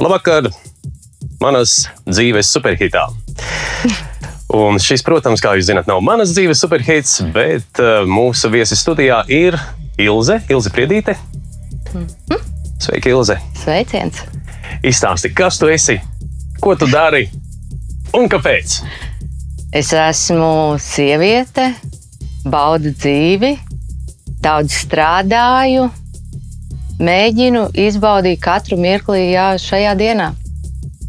Labvakar, manas dzīves superhitā. Un šis, protams, kā jūs zināt, nav manas dzīves superhits, bet uh, mūsu viesis studijā ir Ilze, Ilze Priedīte. Sveika, Ilze! Sveiciens! Izstāsti, kas tu esi, ko tu dari un kāpēc? Es esmu sieviete, baudu dzīvi, daudz strādāju, mēģinu izbaudīt katru mirkli jā, šajā dienā.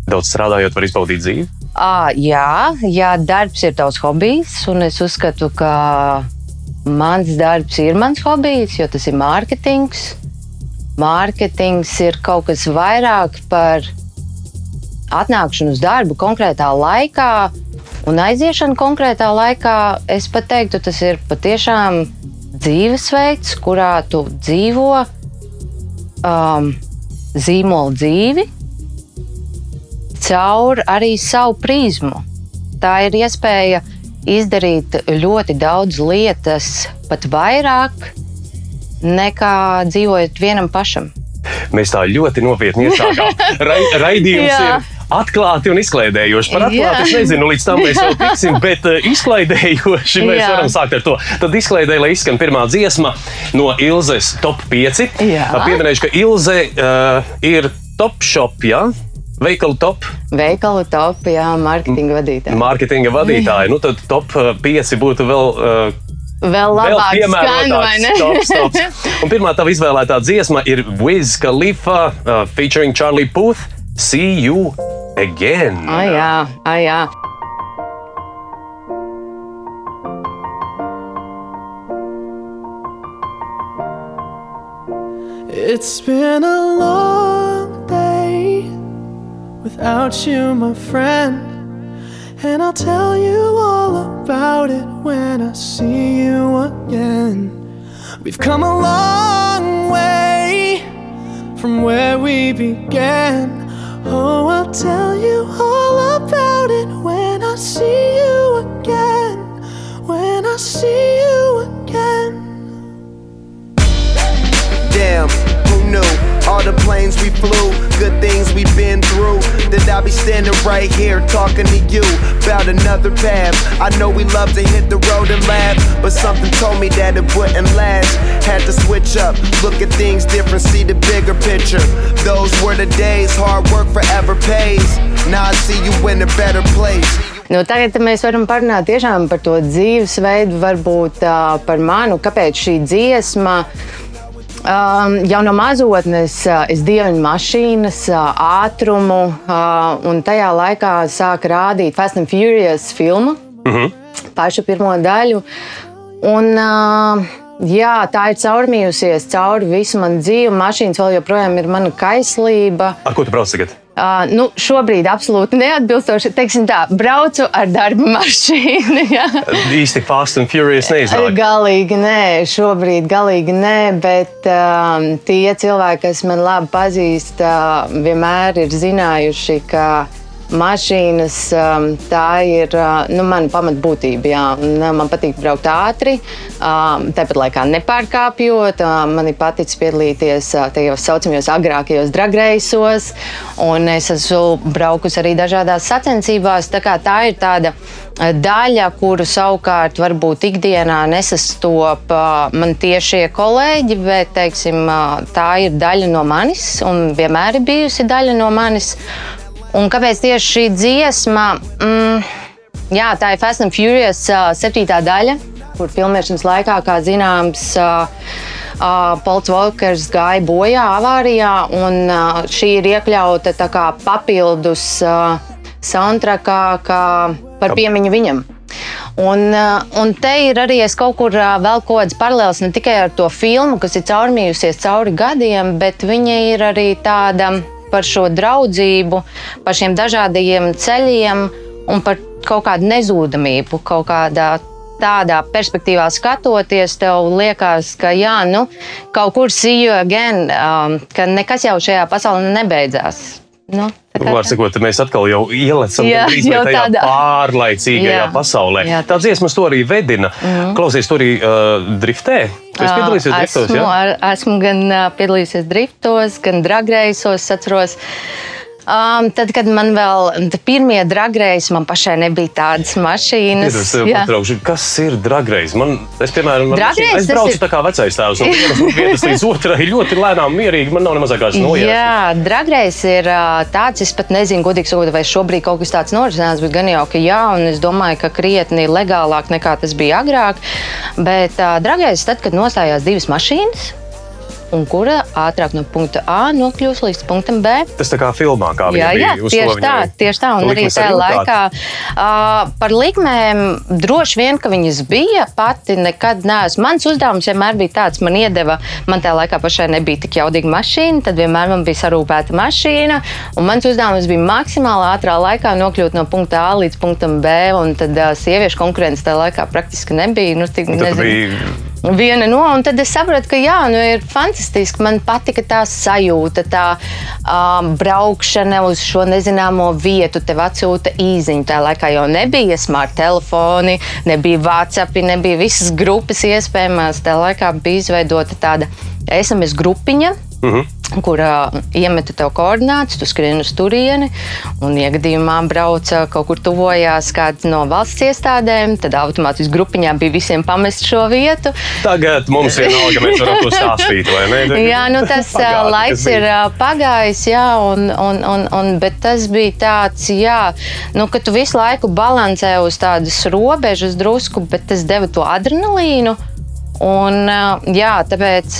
Daudz strādājot, var izbaudīt dzīvi. À, jā, jā, darbs ir tavs hobijs, un es uzskatu, ka mans darbs ir mans hobijs, jo tas ir mārketings. Mārketings ir kaut kas vairāk par atnākšanu uz darbu konkrētā laikā un aiziešanu konkrētā laikā. Es pat teiktu, tas ir patiešām dzīvesveids, kurā tu dzīvo um, zīmola dzīvi caur arī savu prizmu. Tā ir iespēja izdarīt ļoti daudz lietas, pat vairāk nekā dzīvojot vienam pašam. Mēs tā ļoti nopietni iesākām. Ra raidījums ir atklāti un izklaidējoši. Par atklāti es nezinu, līdz tam mēs vēl tiksim, bet uh, izklaidējoši mēs Jā. varam sākt ar to. Tad izklaidēja, lai izskan pirmā dziesma no Ilzes top 5. Pieminēšu, ka Ilze uh, ir top shop. Ja? Veikalu top. Veikalu top, jā, mārketinga vadītāja. Mārketinga vadītāja. Nu, tad top 5 būtu vēl. Uh, Vēl labāk, skan, vai ne? Stops, stops. Un pirmā tava izvēlētā dziesma ir Wiz Khalifa uh, featuring Charlie Puth. See you again. Ah, jā, ah, jā. It's been a long day without you, my friend. And I'll tell you all about it when I see you again. We've come a long way from where we began. Oh, I'll tell you all about it when I see you again. When I see you again. All the planes we flew, good things we've been through. That I'll be standing right here talking to you about another path. I know we love to hit the road and laugh, but something told me that it wouldn't last. Had to switch up, look at things different, see the bigger picture. Those were the days, hard work forever pays. Now I see you in a better place. Nu, tagad mēs varam parunāt tiešām par to dzīvesveidu, varbūt uh, par manu, kāpēc šī dziesma Um, jau no mazotnes uh, es dievinu mašīnas, uh, ātrumu, uh, un tajā laikā sāka rādīt Fast and Furious filmu, mm -hmm. pašu pirmo daļu. Un, uh, jā, tā ir caurmījusies cauri visu manu dzīvi. Mašīnas vēl joprojām ir mana kaislība. Ar ko tu brauc tagad? Uh, nu, šobrīd absolūti neatbilstoši. Teiksim tā, braucu ar darba mašīnu. Ja. Īsti fast and furious neizsaka. Galīgi nē, šobrīd galīgi nē, bet uh, tie cilvēki, kas man labi pazīst, uh, vienmēr ir zinājuši, ka mašīnas, um, tā ir uh, nu, mana pamatbūtība. Jā. Uh, man patīk braukt ātri, um, tāpat laikā nepārkāpjot. Uh, man ir paticis piedalīties tajos saucamajos agrākajos dragreisos, un es esmu braukusi arī dažādās sacensībās. Tā, tā ir tāda daļa, kuru savukārt varbūt ikdienā nesastopa man tiešie kolēģi, bet teiksim, tā ir daļa no manis un vienmēr ir bijusi daļa no manis. Un kāpēc tieši šī dziesma? Mm, jā, tā ir Fast and Furious uh, septītā daļa, kur filmēšanas laikā, kā zināms, uh, uh, Pauls Volkers gāja bojā avārijā, un uh, šī ir iekļauta kā papildus uh, soundtrackā kā par piemiņu viņam. Un, un te ir arī kaut kur vēl kaut kāds paralēls ne tikai ar to filmu, kas ir caurmījusies cauri gadiem, bet viņa ir arī tāda par šo draudzību, par šiem dažādajiem ceļiem un par kaut kādu nezūdamību, kaut kādā tādā perspektīvā skatoties, tev liekas, ka jā, nu, kaut kur see you again, um, ka nekas jau šajā pasaulē nebeidzās. Nu, Var sakot, mēs atkal jau ielecam jā, jau tajā tādā... pārlaicīgajā jā, pasaulē. Jā, tā dziesma to arī vedina. Mm -hmm. Klausies, tur arī uh, driftē. Tu esi piedalījies driftos, esmu, jā? Esmu gan piedalījies driftos, gan dragreisos, atceros. Um, tad, kad man vēl pirmie dragreizes, man pašai nebija tādas mašīnas. Patraukšu, kas ir dragreizes? Man, es, piemēram, man mašīna, es braucu ir... tā kā vecais tēvs no vienas vietas līdz otrai ļoti lēnām, mierīgi. Man nav ne mazākās nojautas. Jā, dragreizes ir tāds, es pat nezinu, godīgi sakot, vai šobrīd kaut kas tāds norisinās, bet gan jau, ka jā, un es domāju, ka krietni legālāk nekā tas bija agrāk. Bet uh, dragreizes tad, kad nostājās divas mašīnas, un kura ātrāk no punkta A nokļūs līdz punktam B. Tas tā kā filmā, kā jā, jā, tieši tā, tieši tā. Un arī tajā laikā uh, par likmēm droši vien, ka viņas bija pati nekad neesmu. Mans uzdevums vienmēr bija tāds, man iedeva, man tajā laikā pašai nebija tik jaudīga mašīna, tad vienmēr man bija sarūpēta mašīna, un mans uzdevums bija maksimāli ātrā laikā nokļūt no punkta A līdz punktam B, un tad uh, sieviešu konkurence tajā laikā praktiski nebija. Nu, tik, nezinu, viena no. Un tad es sapratu, ka jā, nu, ir fantastiski. Man patika tā sajūta, tā um, braukšana uz šo nezināmo vietu. Tev atsūta īziņa. Tā laikā jau nebija smart telefoni, nebija WhatsApp, nebija visas grupas iespējamās. Tā laikā bija izveidota tāda SMS grupiņa. Mm -hmm kur uh, iemeta tev koordinātus, tu skrieni uz turieni, un, ja gadījumā brauca kaut kur tuvojās kāds no valsts iestādēm, tad automātiski grupiņā bija visiem pamest šo vietu. Tagad mums vienalga, mēs varam to stāstīt, vai ne? jā, nu tas Pagādi, laiks ir pagājis, jā, un, un, un, un, bet tas bija tāds, jā, nu, ka tu visu laiku balansē uz tādas robežas drusku, bet tas deva to adrenalīnu. Un, jā, tāpēc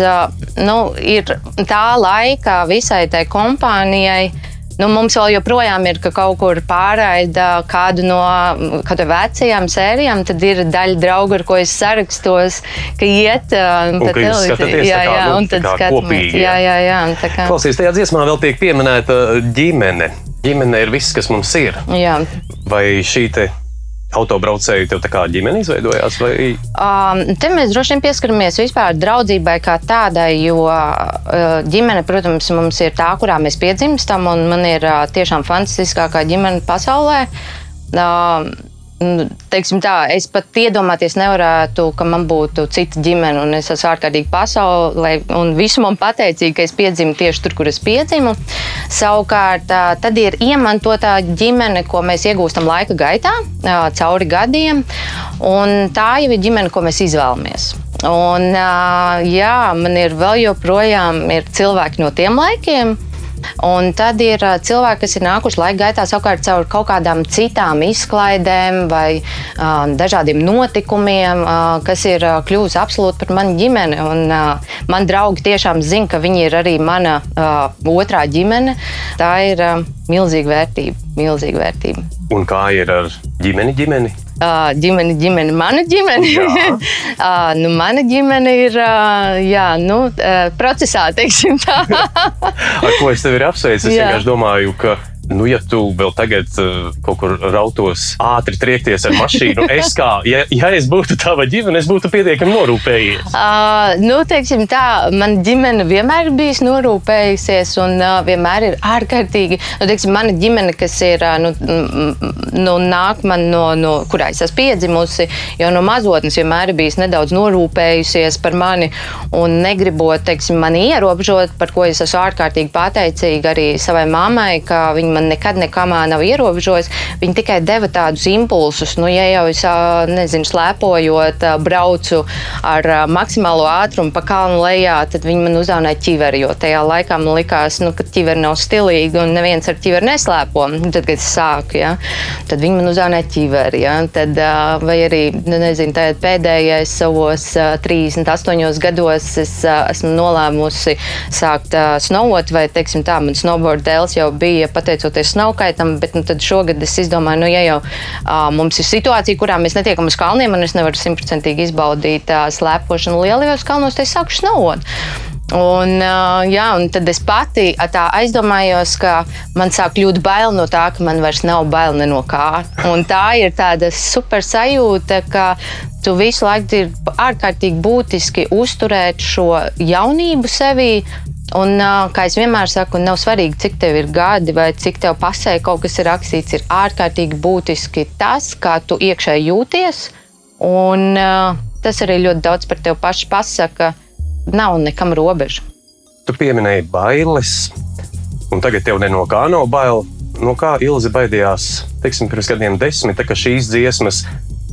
nu, ir tā laika visai tai kompānijai. Nu, mums vēl joprojām ir, ka kaut kur pārraida kādu no kādu vecajām sērijām, tad ir daļa draugu, ar ko es sarakstos, ka iet pa televīziju. Jā, jā, nu, un tad skatāmies. Jā, jā, jā. Kā... Klausies, tajā dziesmā vēl tiek pieminēta ģimene. Ģimene ir viss, kas mums ir. Jā. Vai šī te autobraucēji tev kā ģimene izveidojās? Vai? Um, te mēs droši vien pieskaramies vispār draudzībai kā tādai, jo uh, ģimene, protams, mums ir tā, kurā mēs piedzimstam, un man ir uh, tiešām fantastiskākā ģimene pasaulē. Uh, Nu, teiksim tā, es pat iedomāties nevarētu, ka man būtu cita ģimene, un es esmu ārkārtīgi pasaulē, un visu man pateicīgi, ka es piedzimu tieši tur, kur es piedzimu. Savukārt, tad ir iemantotā ģimene, ko mēs iegūstam laika gaitā, cauri gadiem, un tā jau ir ģimene, ko mēs izvēlamies. Un, jā, man ir vēl joprojām ir cilvēki no tiem laikiem, Un tad ir cilvēki, kas ir nākuši laika gaitā savukārt caur kaut kādām citām izklaidēm vai uh, dažādiem notikumiem, uh, kas ir uh, kļuvusi absolūti par manu ģimeni. Un, uh, man draugi tiešām zina, ka viņi ir arī mana uh, otrā ģimene. Tā ir uh, milzīga vērtība. Milzīga vērtība. Un kā ir ar ģimeni? ģimeni? Uh, ģimene, ģimene, mana ģimene. uh, nu, mana ģimene ir uh, jā, nu, uh, procesā, teiksim tā. ar ko es tevi apsveicu? Es vienkārši domāju, ka nu, ja tu vēl tagad uh, kaut kur rautos ātri triekties ar mašīnu, es kā, ja, ja es būtu tava ģimene, es būtu pietiekami norūpējies. Uh, nu, teiksim tā, man ģimene vienmēr ir bijusi norūpējusies un uh, vienmēr ir ārkārtīgi, nu, teiksim, mana ģimene, kas ir, uh, nu, nu, nāk man no, no, kurā es esmu piedzimusi, jau no mazotnes vienmēr ir bijis nedaudz norūpējusies par mani un negribot, teiksim, mani ierobežot, par ko es esmu ārkārtīgi pateicīga arī savai mammai, ka viņa man man nekad nekamā nav ierobežojis. Viņi tikai deva tādus impulsus. Nu, ja jau es nezinu, slēpojot, braucu ar maksimālo ātrumu pa kalnu lejā, tad viņi man uzdāvināja ķiveri. Jo tajā laikā man likās, nu, ka ķiveri nav stilīgi un neviens ar ķiveri neslēpo. Tad, kad es sāku, ja, tad viņi man uzdāvināja ķiveri. Ja, tad, vai arī nu, nezinu, pēdējais savos 38 gados es esmu nolēmusi sākt snowot, vai teiksim, tā, man snowboard dēls jau bija pateicoties pateicoties snaukaitam, bet nu, šogad es izdomāju, nu, ja jau uh, mums ir situācija, kurā mēs netiekam uz kalniem, un es nevaru simtprocentīgi izbaudīt uh, slēpošanu lielajos kalnos, tad es sāku snaut. Un, jā, un tad es pati aizdomājos, ka man sāk kļūt bail no tā, ka man vairs nav bail no kā. Un tā ir tāda super sajūta, ka tu visu laiku ir ārkārtīgi būtiski uzturēt šo jaunību sevī Un, kā es vienmēr saku, nav svarīgi, cik tev ir gadi vai cik tev pasē kaut kas ir rakstīts. Ir ārkārtīgi būtiski tas, kā tu iekšēji jūties. Un, tas arī ļoti daudz par tevi pašu pasaka. Nav nekam robežu. Tu pieminēji bailes. un tagad tev no kā nav bail. No kā Ilzi baidījās, teiksim, pirms gadiem desmit, tā, ka šīs dziesmas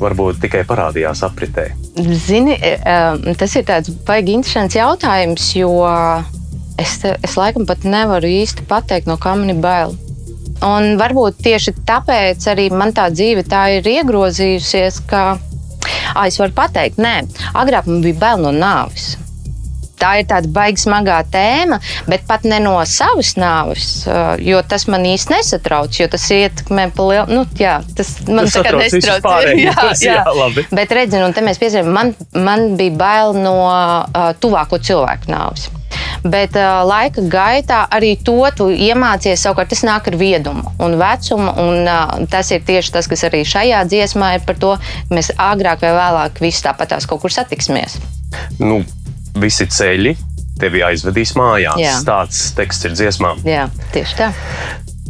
varbūt tikai parādījās apritē? Zini, tas ir tāds baigi interesants jautājums, jo es, es laikam pat nevaru īsti pateikt, no kā man ir bail. Un varbūt tieši tāpēc arī man tā dzīve tā ir iegrozījusies, ka ah, es varu pateikt, nē, agrāk man bija bail no nāves. Tā ir tāda baigta smagā tēma, bet pat ne no savas nāves, jo tas man īsti nesatrauc. Tas ietekmē lielu, nu, jā, tas man tas tā kā nesatrauc. Jā, jā. jā, labi. bet redziet, un te mēs piezīmējam, man, man bija bail no uh, tuvāko cilvēku nāves. Bet uh, laika gaitā arī to tu iemācies. Savukārt tas nāk ar viedumu un vecumu. Un, uh, tas ir tieši tas, kas arī šajā dziesmā ir par to, ka mēs agrāk vai vēlāk visi tāpatās kaut kur satiksimies. Nu, visi ceļi tevi aizvedīs mājās. Jā. Tāds teksts ir dziesmā. Jā, tieši tā.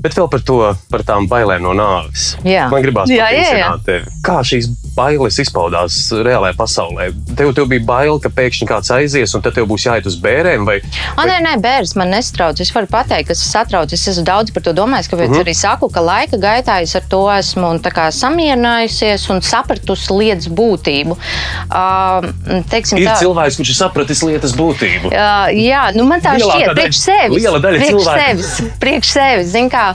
Bet vēl par to, par tām bailēm no nāves. Jā. Man gribās pateikt, kā šīs bailes izpaudās reālajā pasaulē. Tev, tev bija bail, ka pēkšņi kāds aizies, un tad tev būs jāiet uz bērniem. Vai, vai... Nē, nē, bērns man nestrauc. Es varu pateikt, ka es satrauc. Es esmu daudz par to domājis, kāpēc mm -hmm. arī saku, ka laika gaitā es ar to esmu samierinājusies un sapratusi lietas būtību. Uh, teiksim, ir tā... cilvēks, kurš ir sapratis lietas būtību. Uh, jā, nu man tā Lielākā šķiet, priekš sevis. Liela daļa priekš cilvēku. sevis. Priekš sevis, zin kā.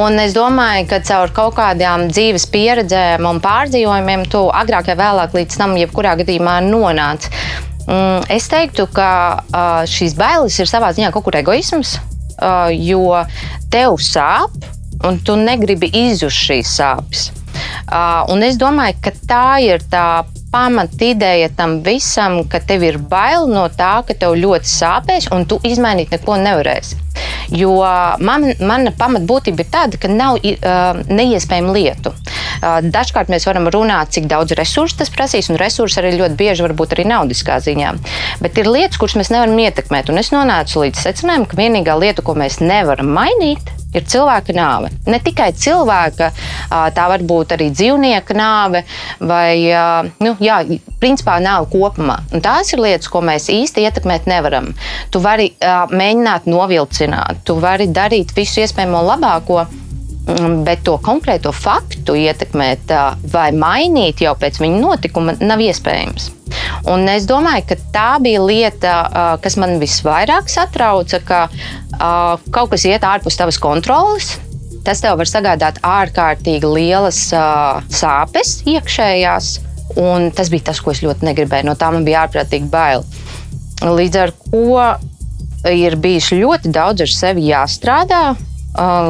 Un es domāju, ka caur kaut kādām dzīves pieredzēm un pārdzīvojumiem tu agrāk vai vēlāk līdz tam, jebkurā gadījumā nonāc. Mm, es teiktu, ka šīs bailes ir savā ziņā kaut kur egoisms, jo tev sāp, un tu negribi izjust šīs sāpes. Un es domāju, ka tā ir tā pamatideja tam visam, ka tev ir bail no tā, ka tev ļoti sāpēs, un tu izmainīt neko nevarēsi. Jo man, mana pamatbūtība ir tāda, ka nav uh, neiespējamu lietu. Uh, dažkārt mēs varam runāt, cik daudz resursu tas prasīs, un resursi arī ļoti bieži var būt arī naudiskā ziņā. Bet ir lietas, kuras mēs nevaram ietekmēt. Un es nonācu līdz secinājumam, ka vienīgā lieta, ko mēs nevaram mainīt, ir cilvēka nāve. Ne tikai cilvēka, tā var būt arī dzīvnieka nāve, vai nu, jā, principā nāve kopumā. Un tās ir lietas, ko mēs īsti ietekmēt nevaram. Tu vari mēģināt novilcināt, tu vari darīt visu iespējamo labāko. Mm, bet to konkrēto faktu ietekmēt vai mainīt jau pēc viņa notikuma nav iespējams. Un es domāju, ka tā bija lieta, kas man visvairāk satrauca, ka kaut kas iet ārpus tavas kontroles. Tas tev var sagādāt ārkārtīgi lielas sāpes iekšējās, un tas bija tas, ko es ļoti negribēju. No tā man bija ārprātīgi bail. Līdz ar to ir bijis ļoti daudz ar sevi jāstrādā,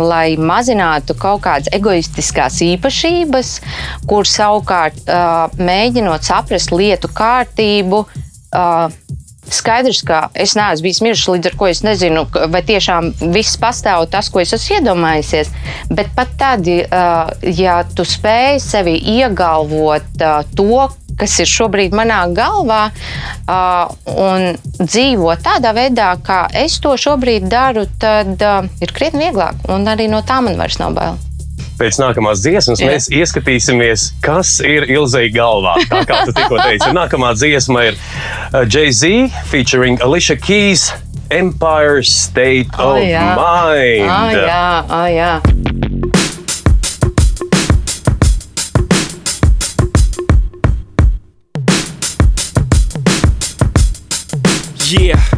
lai mazinātu kaut kādas egoistiskās īpašības, kur savukārt mēģinot saprast lietu kārtību. Skaidrs, ka es neesmu bijis miris, līdz ar to es nezinu, vai tiešām viss pastāv tas, ko es esmu iedomājies. Bet pat tad, ja tu spēj sevi iegalvot to, kas ir šobrīd manā galvā, uh, un dzīvo tādā veidā, kā es to šobrīd daru, tad uh, ir krietni vieglāk. Un arī no tā man vairs nav bail. Pēc nākamās dziesmas Jā. mēs ieskatīsimies, kas ir Ilzai galvā. Tā kā tu tikko teici, nākamā dziesma ir Jay-Z featuring Alicia Keys. Empire State oh, of jā. Mind. Oh, jā, oh, jā. Yeah.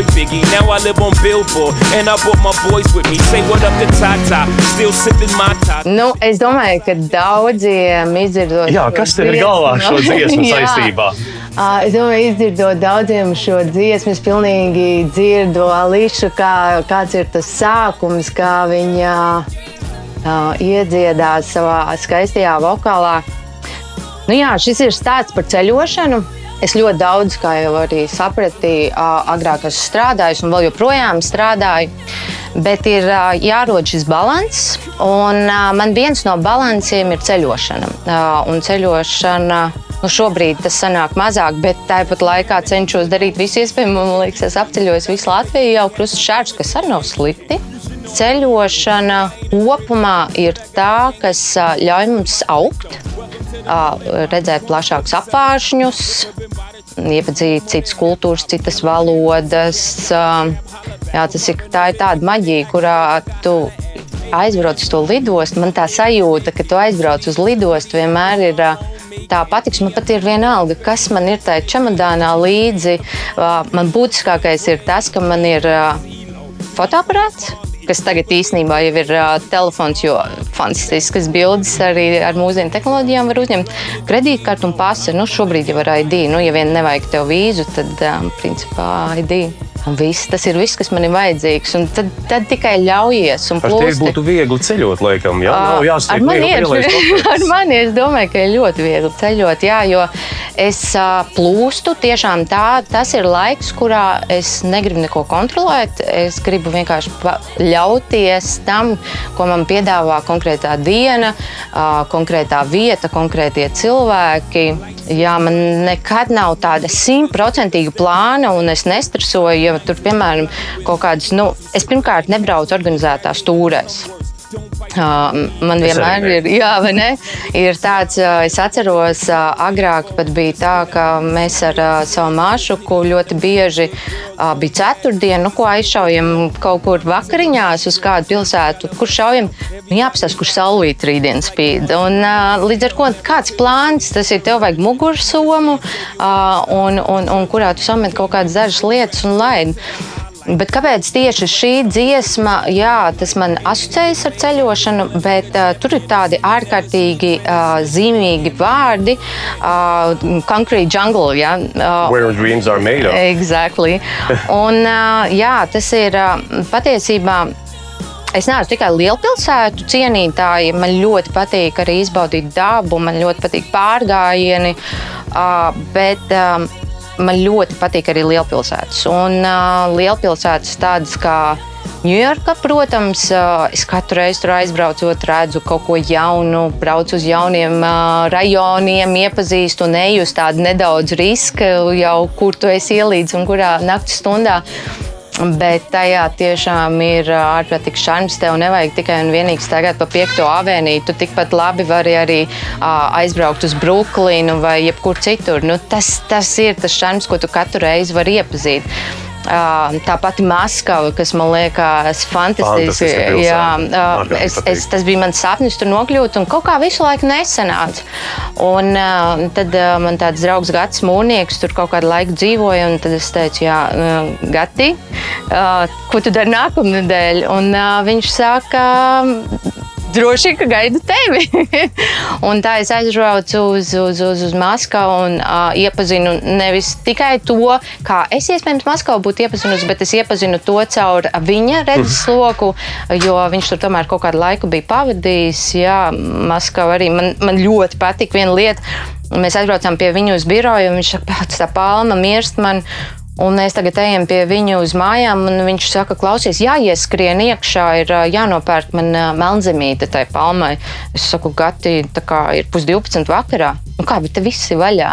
Biggie. Now I live on Billboard, and I brought my boys with me. Say what up to Tata, still sipping my top. Nu, es domāju, ka daudziem izdzirdot. Jā, kas tev ir galvā šo dziesmu saistībā? Es domāju, izdzirdot daudziem šo dziesmu, es pilnīgi dzirdu Ališu, kā, kāds ir tas sākums, kā viņa uh, iedziedās savā skaistajā vokālā. Nu jā, šis ir stāsts par ceļošanu. Es ļoti daudz, kā jau arī sapratīju, agrāk esmu strādājis un vēl joprojām strādāju. Bet ir jārod šis līdzsvars, un man viens no balansiem ir ceļošana. Un ceļošana Nu, šobrīd tas sanāk mazāk, bet tāpat laikā cenšos darīt visu iespējamo. Man liekas, es apceļoju visu Latviju jau krustas šāds, kas arī nav slikti. Ceļošana kopumā ir tā, kas ļauj mums augt, redzēt plašākus apvāršņus, iepazīt citas kultūras, citas valodas. Jā, tas ir, tā ir tāda maģija, kurā tu aizbrauc uz to lidostu. Man tā sajūta, ka tu aizbrauc uz lidostu vienmēr ir tā patiks. Man pat ir vienalga, kas man ir tajā čemodānā līdzi. Man būtiskākais ir tas, ka man ir fotoaparāts kas tagad īstenībā jau ir uh, telefons, jo fantastiskas bildes arī ar mūsdienu tehnoloģijām var uzņemt. Kredītkartu un pasi, nu šobrīd jau ar ID. Nu, ja vien nevajag tev vīzu, tad um, principā ID. Un viss, tas ir viss, kas man ir vajadzīgs. Un tad, tad tikai ļaujies. Tevi būtu viegli ceļot, laikam. Jā, jāsteig. Ar mani, ir, ar mani es domāju, ka ir ļoti viegli ceļot. Jā, jo es plūstu. Tiešām tā, tas ir laiks, kurā es negribu neko kontrolēt. Es gribu vienkārši ļauties tam, ko man piedāvā konkrētā diena, konkrētā vieta, konkrētie cilvēki. Jā, man nekad nav tāda simtprocentīga plāna, un es nestresoju, ja tur, piemēram, kaut kādas, nu, es pirmkārt nebraucu organizētās stūrēs. Man vienmēr ir, jā, ne, ir tāds, es atceros, agrāk bija tā, ka mēs ar savu māšu ļoti bieži bija ceturtdiena, nu, ko aizšaujam kaut kur vakariņās uz kādu pilsētu, kur šaujam, nu, jāapstāsta, kur saulīt rītdien spīd. Un, līdz ar ko kāds plāns, tas ir tev vajag mugursomu, un, un, un kurā tu samet kaut kādas dažas lietas un laidi. Bet kāpēc tieši šī dziesma, jā, tas man asociējas ar ceļošanu, bet uh, tur ir tādi ārkārtīgi uh, zīmīgi vārdi. Uh, concrete jungle, jā. Uh, Where dreams are made of. Exactly. Un, uh, jā, tas ir uh, patiesībā. Es neesmu tikai lielpilsētu cienītāja. Man ļoti patīk arī izbaudīt dabu, man ļoti patīk pārgājieni. Uh, bet, um, man ļoti patīk arī lielpilsētas. Un uh, lielpilsētas tādas kā Ņujorka, protams, uh, es katru reizi tur aizbraucot, redzu kaut ko jaunu, braucu uz jauniem uh, rajoniem, iepazīstu un eju uz tādu nedaudz risku, jau kur tu esi ielīdz un kurā naktas stundā. Bet tajā tiešām ir ārprātīgs šarms. Tev nevajag tikai un vienīgi staigāt pa piekto avēniju. Tu tikpat labi vari arī aizbraukt uz Brooklynu vai jebkur citur. Nu, tas, tas ir tas šarms, ko tu katru reizi vari iepazīt. Tā pati Maskava, kas man liekas fantastiski. Jā, es, es, tas bija mans sapnis tur nokļūt, un kaut kā visu laiku nesanāca. Un tad man tāds draugs Gats Mūrnieks tur kaut kādu laiku dzīvoja, un tad es teicu, jā, Gati, ko tu dari nākamnedēļ? Un viņš saka, droši ka gaidu tevi. un tā es aizbraucu uz, uz, uz, uz Maskavu un uh, iepazinu nevis tikai to, kā es iespējams Maskavu būtu iepazinusi, bet es iepazinu to caur viņa redzesloku, jo viņš tur tomēr kaut kādu laiku bija pavadījis. Jā, Maskava arī man, man ļoti patika viena lieta. Mēs aizbraucām pie viņa uz biroju, un viņš saka, tā palma mirst man. Un mēs tagad ejam pie viņa uz mājām, un viņš saka, klausies, jāieskrien iekšā, ir jānopērk man melnzemīte tai palmai. Es saku, gati, tā kā ir pusdivpadsmit vakarā. Nu, kā, bet viss ir vaļā.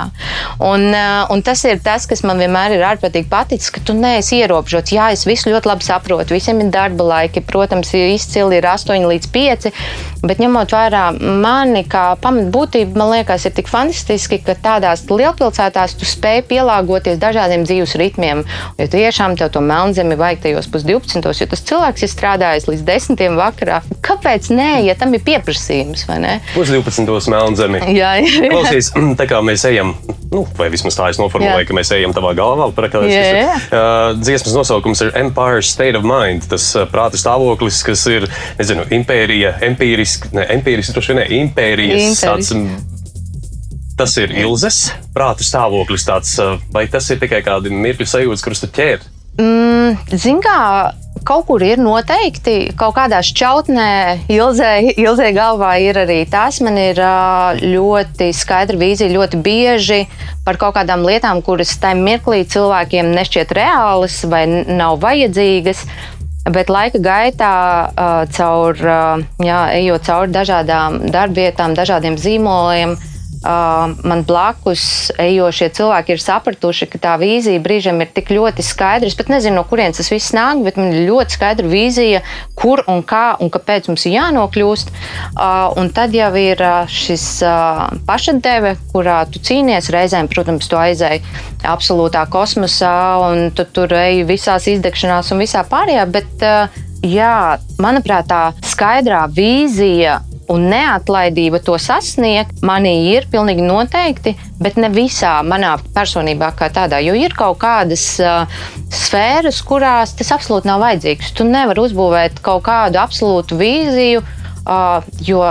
Un, un tas ir tas, kas man vienmēr ir ārprātīgi paticis, ka tu neesi ierobežots. Jā, es visu ļoti labi saprotu. Visiem ir darba laiki, protams, ir izcili ir 8 līdz 5. Bet ņemot vērā mani kā pamatbūtību, man liekas, ir tik fantastiski, ka tādās lielpilsētās tu spēj pielāgoties dažādiem dzīves ritmiem. Jo tiešām tev to melnzemi vajag tajos pusdivpadsmitos, jo tas cilvēks ir strādājis līdz desmitiem vakarā. Kāpēc nē, ja tam ir pieprasījums? Pusdivpadsmitos melnzemi. Jā, jā. Klausies, Klausies, tā kā mēs ejam, nu, vai vismaz tā es noformulēju, jā. ka mēs ejam tavā galvā, praktiski. Uh, dziesmas nosaukums ir Empire State of Mind. Tas uh, prāta stāvoklis, kas ir, nezinu, impērija, empīriski, ne, empīriski, droši vien, ne, impērijas. Tāds, Tas ir ilzes prāta stāvoklis, tāds, vai tas ir tikai kādi mirkļu sajūtas, kurus tu ķēri? Mm, Ziniet, kā kaut kur ir noteikti, kaut kādā šķautnē, ilzē, galvā ir arī tas. Man ir ļoti skaidra vīzija, ļoti bieži par kaut kādām lietām, kuras tajā mirklī cilvēkiem nešķiet reālas vai nav vajadzīgas. Bet laika gaitā, caur, jā, ejot cauri dažādām darbvietām, dažādiem zīmoliem, man blakus ejošie cilvēki ir sapratuši, ka tā vīzija brīžiem ir tik ļoti skaidra. Es pat nezinu, no kurienes tas viss nāk, bet man ir ļoti skaidra vīzija, kur un kā un kāpēc mums ir jānokļūst. Un tad jau ir šis pašadeve, kurā tu cīnies. Reizēm, protams, tu aizēji absolūtā kosmosā un tu tur eji visās izdegšanās un visā pārējā. Bet, jā, manuprāt, tā skaidrā vīzija un neatlaidība to sasniegt manī ir pilnīgi noteikti, bet ne visā manā personībā kā tādā. Jo ir kaut kādas uh, sfēras, kurās tas absolūti nav vajadzīgs. Tu nevari uzbūvēt kaut kādu absolūtu vīziju, uh, jo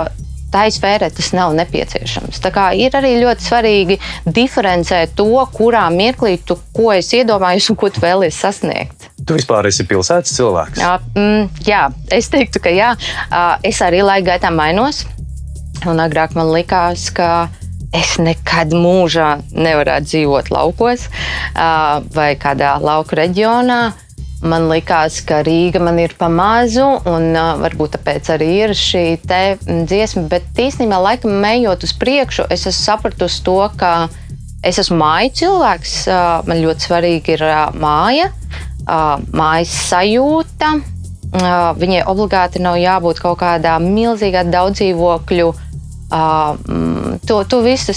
tai sfērai tas nav nepieciešams. Tā ir arī ļoti svarīgi diferencēt to, kurā mirklī tu ko esi iedomājies un ko tu vēlies sasniegt. Tu vispār esi pilsētas cilvēks? Jā, mm, jā es teiktu, ka jā. Es arī laika gaitā mainos. Un agrāk man likās, ka es nekad mūžā nevarētu dzīvot laukos vai kādā lauku reģionā. Man liekas, ka Rīga man ir pa mazu, un uh, varbūt tāpēc arī ir šī dziesma. Bet īstenībā, laikam, ejot uz priekšu, es esmu sapratusi to, ka es esmu māju cilvēks. Uh, man ļoti svarīgi ir uh, māja mājas sajūta. Viņai obligāti nav jābūt kaut kādā milzīgā daudzdzīvokļu. Uh, to, to visu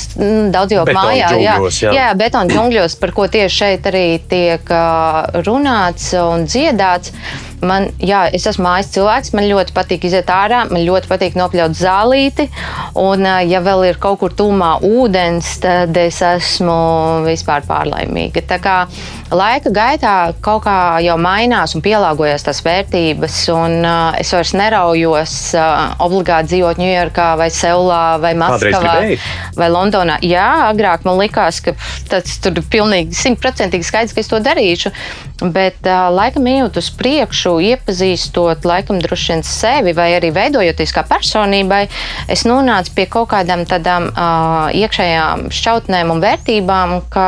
daudz jau mājā, jā, jā. jā betonu džungļos, par ko tieši šeit arī tiek uh, runāts un dziedāts. Man, jā, es esmu mājas cilvēks, man ļoti patīk iziet ārā, man ļoti patīk nopļaut zālīti. Un, ja vēl ir kaut kur tūmā ūdens, tad es esmu vispār pārlaimīga. Tā kā laika gaitā kaut kā jau mainās un pielāgojas tās vērtības, un uh, es vairs neraujos uh, obligāti dzīvot Ņujorkā vai Seulā vai Maskavā vai Londonā. Jā, agrāk man likās, ka tas tur pilnīgi simtprocentīgi skaidrs, ka es to darīšu. Bet uh, laikam ejot uz priekšu, iepazīstot laikam droši vien sevi vai arī veidojoties kā personībai, es nonācu pie kaut kādām tādām uh, iekšējām šķautnēm un vērtībām, ka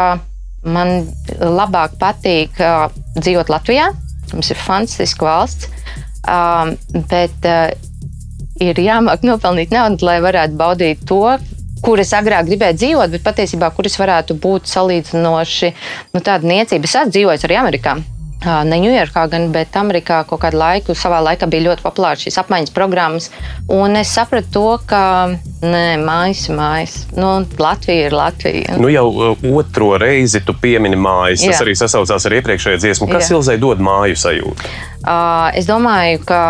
man labāk patīk uh, dzīvot Latvijā. Mums ir fantastiska valsts, uh, bet uh, ir jāmāk nopelnīt naudu, lai varētu baudīt to, kur es agrāk gribēju dzīvot, bet patiesībā, kur es varētu būt salīdzinoši nu, tāda niecība. Es esmu dzīvojis arī Amerikā. Ne Ņujorkā, gan bet Amerikā kaut kādu laiku, savā laikā bija ļoti populārs šīs apmaiņas programmas. Un es sapratu to, ka nē, mājas, mājas. Nu, Latvija ir Latvija. Nu, jau otro reizi tu piemini mājas. Tas Jā. arī sasaucās ar iepriekšējo dziesmu. Kas. Ilzai dod māju sajūtu? Es domāju, ka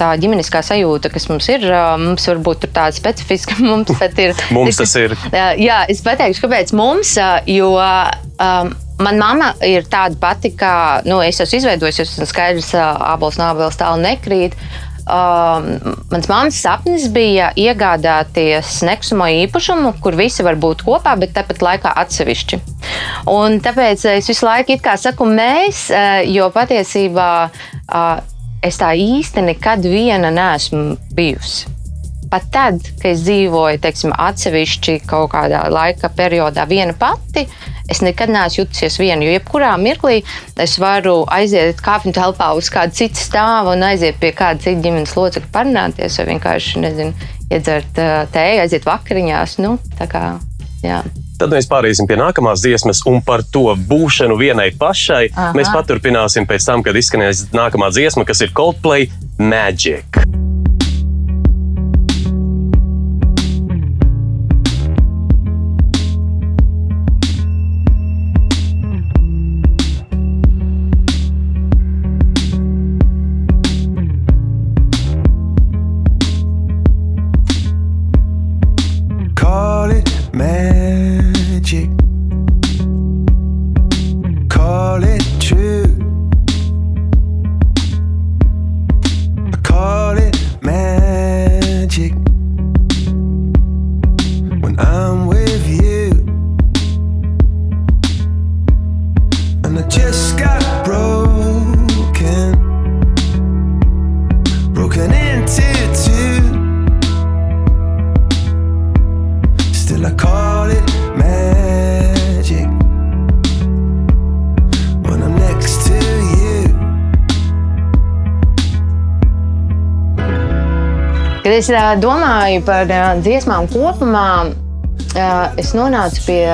tā ģimeniskā sajūta, kas mums ir, mums varbūt ir tāda specifiska. Mums, ir, mums tas ir. Jā, es pateikšu, kāpēc mums. Jo um, Manā mamma ir tāda pati, kā nu, es esmu izveidojis. Es esmu skaidrs, ka abos no abiem tālu nekrīt. Um, mans mammas sapnis bija iegādāties nekustamo īpašumu, kur visi var būt kopā, bet tāpat laikā atsevišķi. Un tāpēc es visu laiku saku mēs, jo patiesībā es tā īsti nekad viena neesmu bijusi. Pat tad, kad es dzīvoju teiksim, atsevišķi kaut kādā laika periodā viena pati, uh, es nekad neesmu jutusies viena. Jo jebkurā mirklī es varu aiziet kāpņu telpā uz kādu citu stāvu un aiziet pie kāda cita ģimenes locekļa parunāties, vai vienkārši nezinu, iedzert tēju, aiziet vakariņās. Nu, kā, jā. Tad mēs pāriesim pie nākamās dziesmas, un par to būšanu vienai pašai Aha. mēs paturpināsim pēc tam, kad izskanēs nākamā dziesma, kas ir Coldplay Magic. Es domāju par dziesmām kopumā, es nonācu pie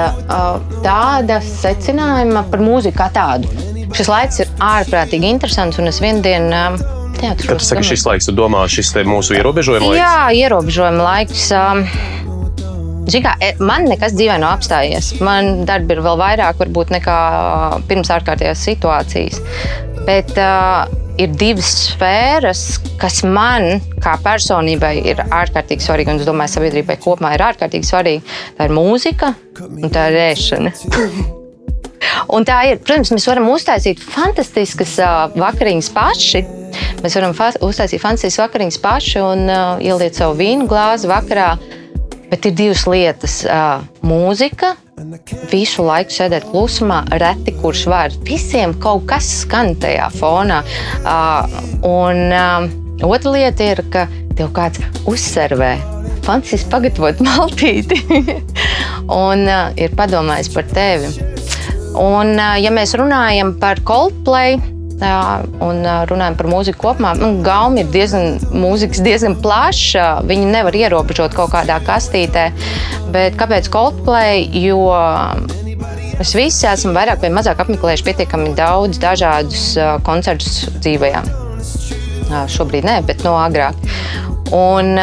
tāda secinājuma par mūziku kā tādu. Šis laiks ir ārprātīgi interesants, un es vienu dienu uh, Kad tu saki, šis laiks, tu domā, šis ir mūsu ierobežojuma laiks? Jā, ierobežojuma laiks. Žigā, e, man nekas dzīvē nav apstājies. Man darbi ir vēl vairāk, varbūt, nekā pirms ārkārtējās situācijas. Bet uh, ir divas sfēras, kas man, kā personībai, ir ārkārtīgi svarīga. Un es domāju, sabiedrībai kopumā ir ārkārtīgi svarīga. Tā ir mūzika un tā ir ēšana. Un tā ir, protams, mēs varam uztaisīt fantastiskas uh, vakariņas paši. Mēs varam fa uztaisīt fantastiskas vakariņas paši un uh, ieliet savu vīnu glāzi vakarā. Bet ir divas lietas uh, - mūzika. Visu laiku sēdēt klusumā, reti kurš var. Visiem kaut kas skan tajā fonā. Uh, un uh, otra lieta ir, ka tev kāds uzservē fantastiski pagatavot maltīti un uh, ir padomājis par tevi. Un, uh, ja mēs runājam par Coldplay, un runājam par mūziku kopumā. Nu, Gauma ir diezgan, diezgan plaša. Viņi nevar ierobežot kaut kādā kastītē. Bet kāpēc Coldplay? Jo mēs visi esam vairāk vai mazāk apmeklējuši pietiekami daudz dažādus koncertus dzīvajā. Šobrīd nē, bet no agrāk. Un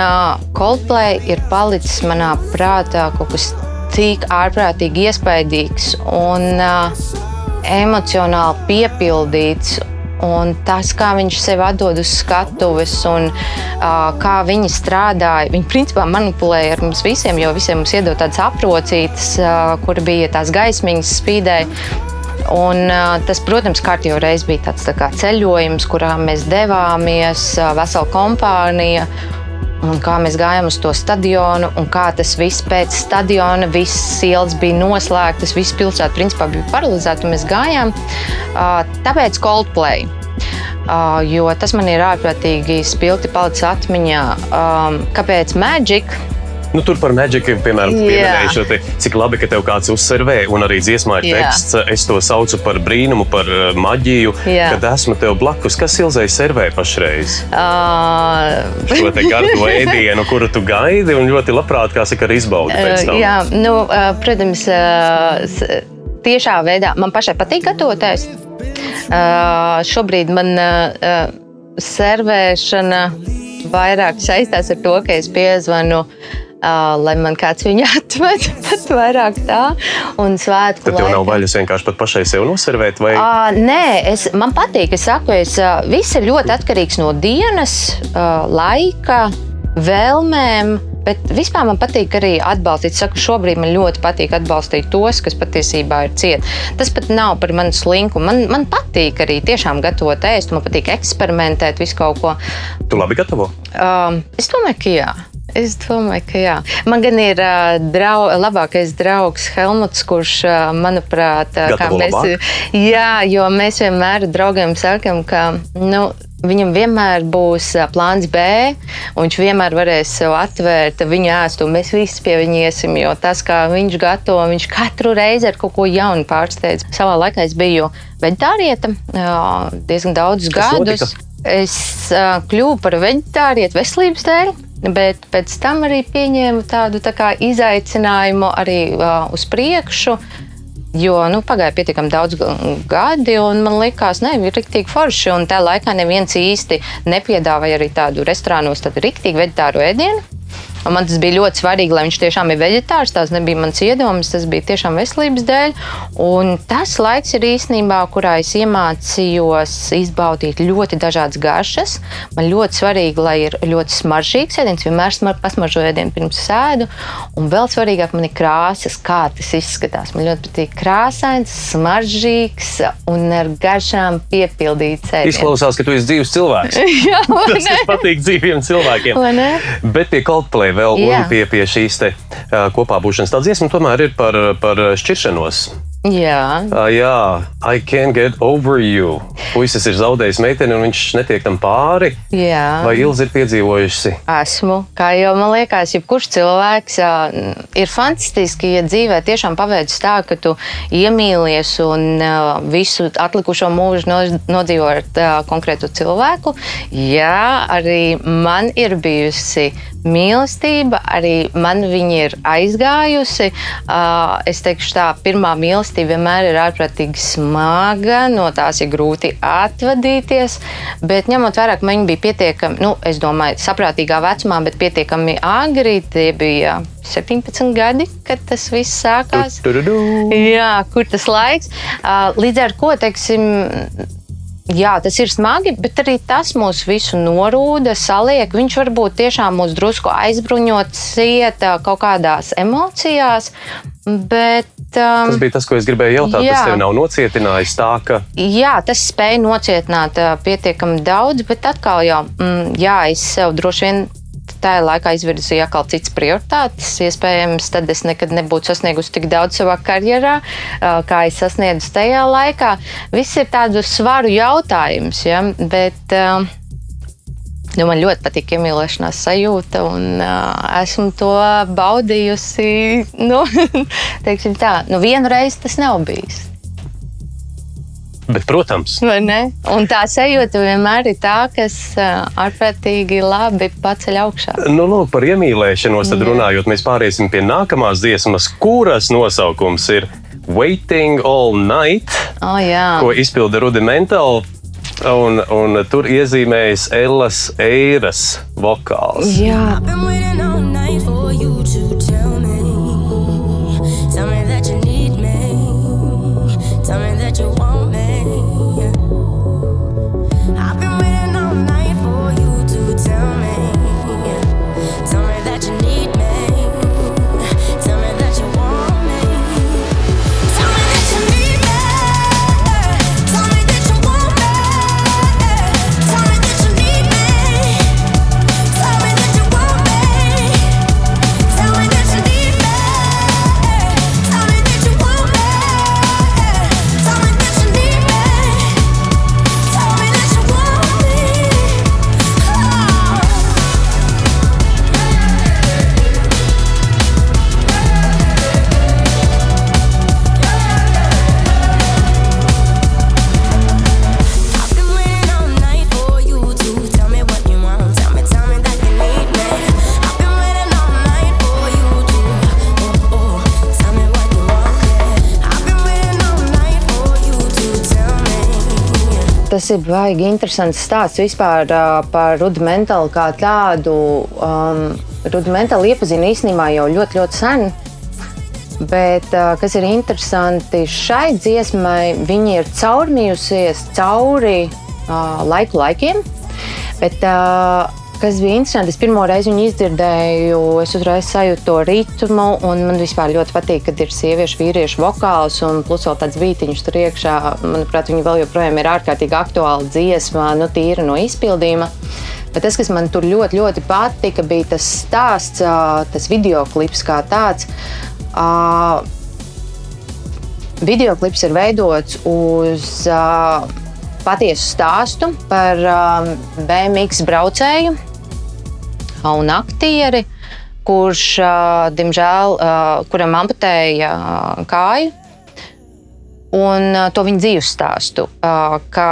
Coldplay ir palicis manā prātā kaut kas tik ārprātīgi iespaidīgs. Un, emocionāli piepildīts. Un tas, kā viņš sevi atdod uz skatuves un uh, kā viņi strādāja, viņi principā manipulēja ar mums visiem, jo visiem mums iedod tādas aprocītas, uh, kur bija tās gaismiņas spīdēja. Un, tas, protams, kārtībā reiz bija tāds tā ceļojums, kurā mēs devāmies, vesela kompānija un kā mēs gājām uz to stadionu, un kā tas viss pēc stadiona, visas ielas bija noslēgtas, visa pilsēta principā bija paralizēta, mēs gājām. Tāpēc Coldplay. Jo tas man ir ārprātīgi spilgti palicis atmiņā. Kāpēc Magic? Nu, tur par maģiku, piemēram, pieminēju šo te, cik labi, ka tev kāds uzsvervē, un arī dziesmā ir Jā. teksts. Es to saucu par brīnumu, par uh, maģiju, Jā. kad esmu tev blakus. Kas Ilzai servē pašreiz? Uh... Šo te gardo ēdienu, kuru tu gaidi, un ļoti labprāt, kā saka, arī izbaudi pēc tam. Uh, jā, nu, uh, protams, uh, tiešā veidā man pašai patīk gatavoties. Uh, šobrīd man uh, servēšana vairāk saistās ar to, ka es piezvanu Uh, lai man kāds viņu atved, pat vairāk tā. Un svētku Tad tev nav vaļas vienkārši pat pašai sev noservēt? Vai? Uh, nē, es, man patīk, es saku, es, uh, viss ir ļoti atkarīgs no dienas, uh, laika, vēlmēm. Bet vispār man patīk arī atbalstīt. Saku, šobrīd man ļoti patīk atbalstīt tos, kas patiesībā ir cieti. Tas pat nav par manu slinku. Man, man patīk arī tiešām gatavot ēst, man patīk eksperimentēt, visu kaut ko. Tu labi gatavo? Um, es domāju, ka jā. Es domāju, ka jā. Man gan ir uh, drau, labākais draugs Helmuts, kurš, uh, manuprāt, uh, mēs, labāk. jā, jo mēs vienmēr draugiem sakam, ka nu, Viņam vienmēr būs plāns B, un viņš vienmēr varēs sev atvērt viņa ēstu. Mēs visi pie viņa iesim, jo tas, kā viņš gatavo, viņš katru reizi ar kaut ko jaunu pārsteidz. Savā laikā es biju veģetārieta diezgan daudzus gadus. Notika? Es kļuvu par veģetārietu veselības dēļ. Bet pēc tam arī pieņēmu tādu tā kā, izaicinājumu arī uh, uz priekšu. Jo nu, pagāja pietiekami daudz gadi, un man liekas, ka ir rīktīgi forši. Un tajā laikā neviens īsti nepiedāvāja arī tādu restorānos, tādu rīktīgi veģetāru ēdienu. Un man tas bija ļoti svarīgi, lai viņš tiešām ir veģetārs. Tas nebija mans iedoms, tas bija tiešām veselības dēļ. Un tas laiks ir īstenībā, kurā es iemācījos izbaudīt ļoti dažādas garšas. Man ļoti svarīgi, lai ir ļoti smaržīgs ēdiens, vienmēr smar, pasmaržoju ēdienu pirms sēdu. Un vēl svarīgāk man ir krāsas, kā tas izskatās. Man ļoti patīk krāsains, smaržīgs un ar garšām piepildīts ēdiens. Izklausās, ka tu esi dzīves cilvēks. Jā, tas patīk dzīviem cilvēkiem. Bet pie Coldplay vēl Jā. un pie, pie šīs te, uh, kopā būšanas. Tā dziesma tomēr ir par, par šķiršanos. Jā, Uh, jā, I can't get over you. Puisis ir zaudējis meiteni, un viņš netiek tam pāri. jā. Vai Ilza ir piedzīvojusi? Esmu. Kā jau man liekas, jebkurš cilvēks ā, ir fantastiski, ja dzīvē tiešām paveicis tā, ka tu iemīlies un ā, visu atlikušo mūžu no- nodzīvo ar ā, konkrētu cilvēku. Jā, arī man ir bijusi mīlestība, arī man ir aizgājusi. Es teikšu, tā pirmā mīlestība vienmēr ir ārprātīgi smaga, no tās ir grūti atvadīties. Bet ņemot vērā, ka man bija pietiekami, nu, es domāju, saprātīgā vecumā, bet pietiekami agri, tie bija 17 gadi, kad tas viss sākās. Tu-du-du. Jā, kur tas laiks? Līdz ar to, teiksim, Jā, tas ir smagi, bet arī tas mūs visu norūda, saliek. Viņš varbūt tiešām mūs drusku aizbruņot, cieta kaut kādās emocijās. Bet, um, Tas bija tas, ko es gribēju jautāt. Jā. Tas tev nav nocietinājis tā, ka Jā, tas spēja nocietināt ā, pietiekami daudz, bet atkal jau, mm, jā, es sev droši vien tajā laikā izvirzīju atkal citas prioritātes. Iespējams, tad es nekad nebūtu sasniegusi tik daudz savā karjerā, kā es sasniedzu tajā laikā. Viss ir tādu svaru jautājums, ja? bet Nu, man ļoti patīk iemīlēšanās sajūta, un esmu to baudījusi. Nu, tā, nu, vienu reizi tas nav bijis. Bet, protams, Vai ne? Un tā sajūta vienmēr ir tā, kas ā, ārprātīgi labi paceļ augšā. nu, lūk, par iemīlēšanos tad runājot, mēs pāriesim pie nākamās dziesmas, kuras nosaukums ir Waiting All Night, Oh, jā, ko izpilda Rudimental. Un, un tur iezīmējas Ellas Eiras vokāls. jā. Ir baigi interesants stāsts vispār par rudimentālu kā tādu. Um, rudimentālu iepazinu īstenībā jau ļoti, ļoti sen. Bet, kas ir interesanti, šai dziesmai viņa ir caurmījusies cauri uh, laiku laikiem. Bet, uh, kas bija interesanti, es pirmo reizi viņu izdzirdēju, es uzreiz sajūtu to ritmu, un man vispār ļoti patīk, kad ir sieviešu, vīriešu vokāls, un plus vēl tāds beigtiņš tur iekšā. Manuprāt, viņa vēl joprojām ir ārkārtīgi aktuāla dziesma, nu, tīra no izpildījuma. Bet tas, kas man tur ļoti, ļoti patika, bija tas stāsts, tas video klips kā tāds. Ā, Videoklips ir veidots uz uh, patiesu stāstu par uh, BMX braucēju un aktieri, kurš, diemžēl, kuram amputēja kāju. Un to viņa dzīves stāstu. Ka,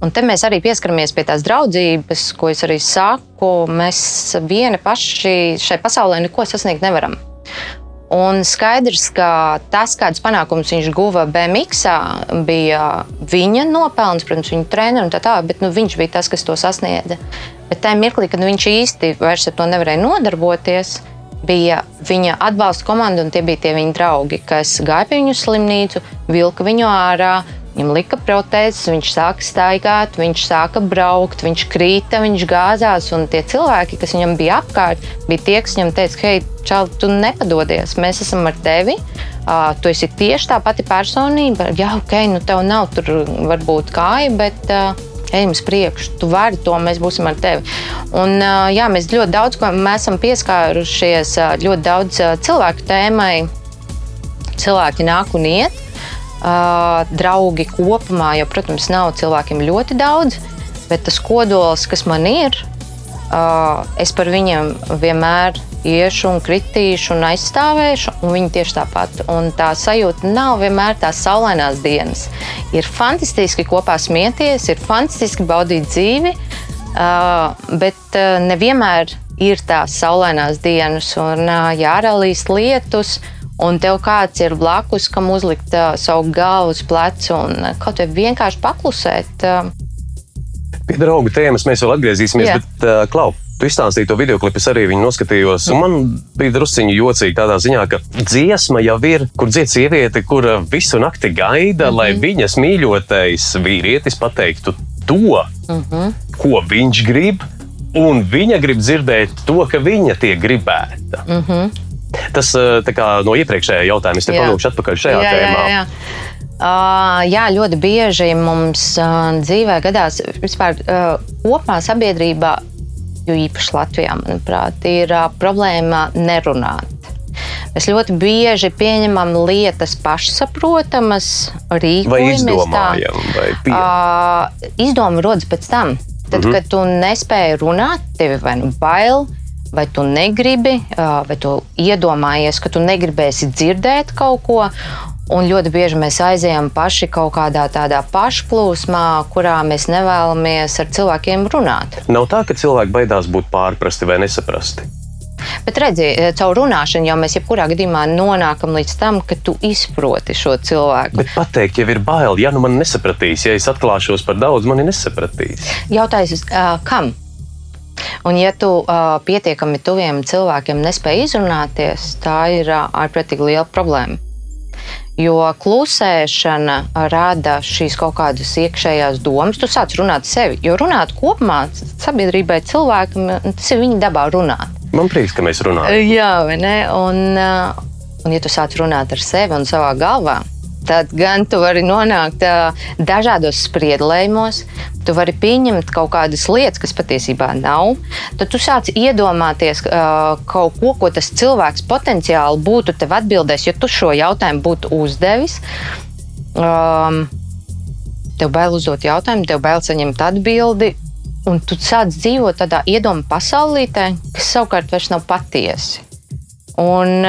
un te mēs arī pieskaramies pie tās draudzības, ko es arī saku. Mēs vieni paši šai pasaulē neko sasniegt nevaram. Un skaidrs, ka tas, kādas panākumus viņš guva BMX, bija viņa nopelns, protams, viņa treneris un tā tālāk, bet nu, viņš bija tas, kas to sasniedza. Bet tajā mirklī, kad viņš īsti vairs ar to nevarēja nodarboties, bija viņa atbalsta komanda un tie bija tie viņa draugi, kas gāja pie viņu slimnīcu, vilka viņu ārā. Viņam lika protēzes, viņš sāka staigāt, viņš sāka braukt, viņš krīta, viņš gāzās. Un tie cilvēki, kas viņam bija apkārt, bija tie, kas viņam teica, hei, čau, tu nepadodies, mēs esam ar tevi. Uh, tu esi tieši tā pati personība. Jā, ok, nu tev nav tur varbūt kāja, bet uh, ejam uz priekšu, tu vari to, mēs būsim ar tevi. Un, uh, jā, mēs ļoti daudz ko esam pieskārušies, uh, ļoti daudz uh, cilvēku tēmai cilvēki nāk un iet. Draugi kopumā, jo, protams, nav cilvēkiem ļoti daudz, bet tas kodols, kas man ir, es par viņiem vienmēr iešu un kritīšu un aizstāvēšu, un viņi tieši tāpat. Un tā sajūta nav vienmēr tās saulainās dienas. Ir fantastiski kopā smieties, ir fantastiski baudīt dzīvi, bet nevienmēr ir tās saulainās dienas, un jāralīs lietus. Un tev kāds ir blakus, kam uzlikt uh, savu galvu uz pleca un uh, kaut vai vienkārši paklusēt. Uh, Pie draugu tēmas mēs vēl atgriezīsimies, Jā. bet, uh, Klau, tu izstāstīji to video klipu, es arī viņu noskatījos. Man bija drusciņi jocīgi tādā ziņā, ka dziesma jau ir, kur dzied sieviete, kur visu nakti gaida, lai viņas mīļotais vīrietis pateiktu to, ko viņš grib, un viņa grib dzirdēt to, ka viņa tiek gribēta. Tas uh, tā kā no iepriekšējā jautājuma, es te Jā. palūkšu atpakaļ šajā jā, tēmā. Jā, jā. Uh, jā, ļoti bieži mums uh, dzīvē gadās vispār uh, kopumā sabiedrībā, jo īpaši Latvijā, manuprāt, ir uh, problēma nerunāt. Mēs ļoti bieži pieņemam lietas pašsaprotamas, rīkojamies tā. izdomājam, vai pie... Uh, izdoma rodas pēc tam. Tad, mm -hmm. kad tu nespēji runāt, tev vai nu bail, vai tu negribi, vai tu iedomājies, ka tu negribēsi dzirdēt kaut ko. Un ļoti bieži mēs aizejam paši kaut kādā tādā pašplūsmā, kurā mēs nevēlamies ar cilvēkiem runāt. Nav tā, ka cilvēki baidās būt pārprasti vai nesaprasti. Bet redziet, caur runāšanu jau mēs jebkurā gadījumā nonākam līdz tam, ka tu izproti šo cilvēku. Bet pateikt, jau ir bail, ja nu man nesapratīs, ja es atklāšos par daudz, mani nesapratīs. Jautājums, kam? Un, ja tu uh, pietiekami tuviem cilvēkiem nespēj izrunāties, tā ir uh, ārprātīgi liela problēma. Jo klusēšana rada šīs kaut kādas iekšējās domas. Tu sāc runāt sevi, jo runāt kopumā sabiedrībai, cilvēkam, tas ir viņa dabā runāt. Man prieks, ka mēs runājam. Jā, vai ne? Un, uh, un ja tu sāc runāt ar sevi un savā galvā, tad gan tu vari nonākt dažādos spriedlējumos, tu vari pieņemt kaut kādas lietas, kas patiesībā nav. Tad tu sāc iedomāties kaut ko, ko tas cilvēks potenciāli būtu tev atbildējis, ja tu šo jautājumu būtu uzdevis. Um, tev bail uzdot jautājumu, tev bail saņemt atbildi. Un tu sāc dzīvot tādā iedomu pasaulītē, kas savukārt vairs nav patiesi. Un,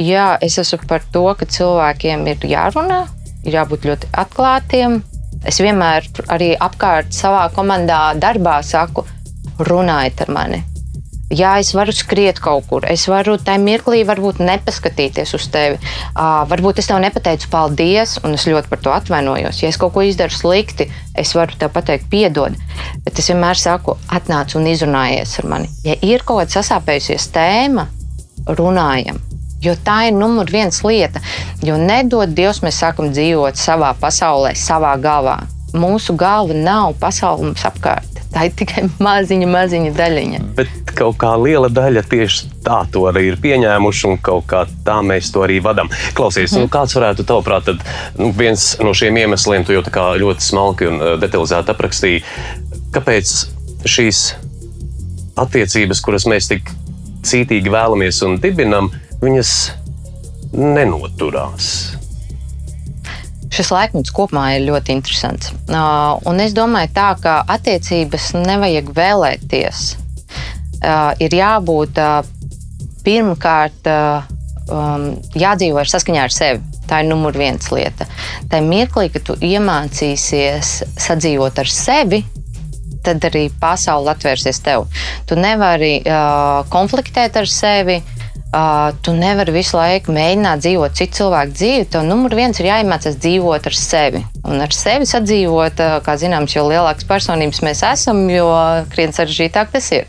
jā, es esmu par to, ka cilvēkiem ir jārunā, ir jābūt ļoti atklātiem. Es vienmēr arī apkārt savā komandā, darbā saku, runājiet ar mani. Jā, es varu skriet kaut kur. Es varu tajā mirklī varbūt nepaskatīties uz tevi. Uh, varbūt es tev nepateicu paldies, un es ļoti par to atvainojos. Ja es kaut ko izdaru slikti, es varu tev pateikt, piedod. Bet es vienmēr saku, atnāc un izrunājies ar mani. Ja ir kaut kāda sasāpējusies tēma, runājam. Jo tā ir numur viens lieta. Jo nedod Dievs, mēs sākam dzīvot savā pasaulē, savā galvā. Mūsu galva nav pasaule mums apkārt. Tā ir tikai maziņa, maziņa daļiņa. Bet kaut kā liela daļa tieši tā to arī ir pieņēmuši, un kaut kā tā mēs to arī vadām. Klausies, nu, kāds varētu tavuprāt, tad nu, viens no šiem iemesliem, tu jau ļoti smalki un uh, detalizēti aprakstīji, kāpēc šīs attiecības, kuras mēs tik cītīgi vēlamies un dibinam, viņas nenoturās. Šis laikmets kopumā ir ļoti interesants. Uh, un es domāju, tā, ka attiecības nevajag vēlēties. Uh, ir jābūt uh, pirmkārt um, jādzīvo ar saskaņā ar sevi. Tā ir numur viens lieta. Tā ir mirklī, kad tu iemācīsies sadzīvot ar sevi, tad arī pasaule atvērsies tev. Tu nevari uh, konfliktēt ar sevi. Uh, tu nevari visu laiku mēģināt dzīvot citu cilvēku dzīvi. Tev numur viens ir jāiemācās dzīvot ar sevi. Un ar sevi sadzīvot, uh, kā zināms, jo lielākas personības mēs esam, jo krietni sarežģītāk tas ir.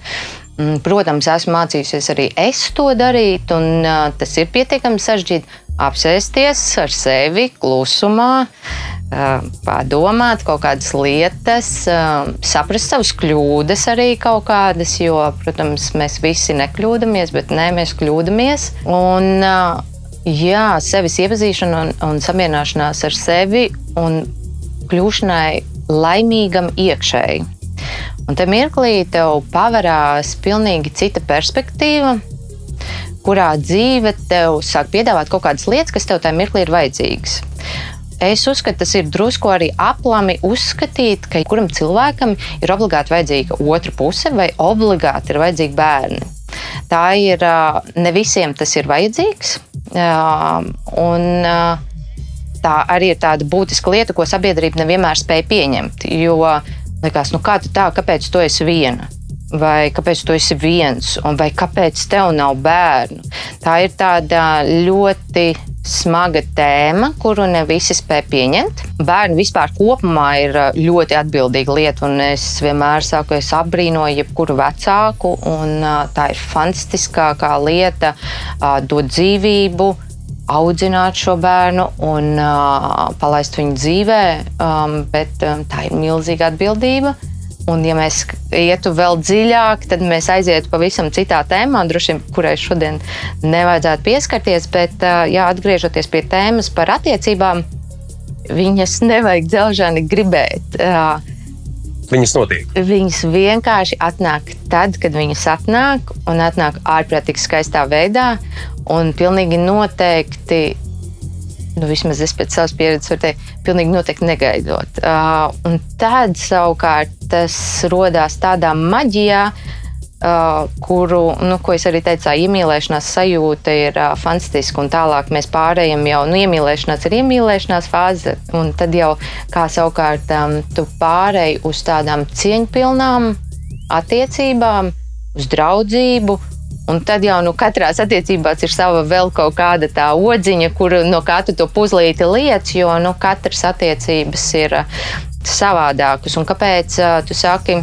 Mm, Protams, esmu mācījusies arī es to darīt, un uh, tas ir pietiekami sarežģīti. Apsēsties ar sevi klusumā, padomāt kaut kādas lietas, saprast savas kļūdas arī kaut kādas, jo, protams, mēs visi nekļūdāmies, bet nē, mēs kļūdāmies. Un, jā, sevis iepazīšana un, un samierināšanās ar sevi un kļūšanai laimīgam iekšēji. Un te mirklī tev paverās pilnīgi cita perspektīva, kurā dzīve tev sāk piedāvāt kaut kādas lietas, kas tev tajā mirklī ir vajadzīgas. Es uzskatu, tas ir drusku arī aplami uzskatīt, ka kuram cilvēkam ir obligāti vajadzīga otra puse vai obligāti ir vajadzīgi bērni. Tā ir ne visiem tas ir vajadzīgs. Un tā arī ir tāda būtiska lieta, ko sabiedrība nevienmēr spēj pieņemt. Jo likās, nu kā tu tā, kāpēc tu esi viena? Vai kāpēc tu esi viens, un kāpēc tev nav bērnu? Tā ir tāda ļoti smaga tēma, kuru ne visi spēj pieņemt. Bērni vispār kopumā ir ā, ļoti atbildīga lieta, un es vienmēr saku, es apbrīnoju jebkuru vecāku, un ā, tā ir fantastiskākā lieta ā, dot dzīvību, audzināt šo bērnu un uh, palaist viņu dzīvē, um, bet um, tā ir milzīga atbildība. Un, ja mēs ietu vēl dziļāk, tad mēs aizietu pavisam citā tēmā, droši vien, kurai šodien nevajadzētu pieskarties. Bet, jā, atgriežoties pie tēmas par attiecībām, viņas nevajag dzelžani gribēt. Viņas notiek. Viņas vienkārši atnāk tad, kad viņas atnāk, un atnāk ārprātīgi skaistā veidā. Un pilnīgi noteikti, nu, vismaz es pēc savas pieredzes varu teikt, pilnīgi noteikti negaidot. Uh, un tad savukārt tas radās tādā maģijā. Uh, kuru, nu, ko es arī teicu, iemīlēšanās sajūta ir uh, fantastiska. Un tālāk mēs pārējām jau, nu, iemīlēšanās ir iemīlēšanās fāze, un tad jau kā savukārt um, tu pārēji uz tādām cieņpilnām attiecībām, uz draudzību. Un tad jau nu, katrā attiecībās ir sava vēl kaut kāda tā odziņa, kur no kā tu to puzlīti liec, jo nu, katras attiecības ir uh, savādākas. Un kāpēc uh, tu saki?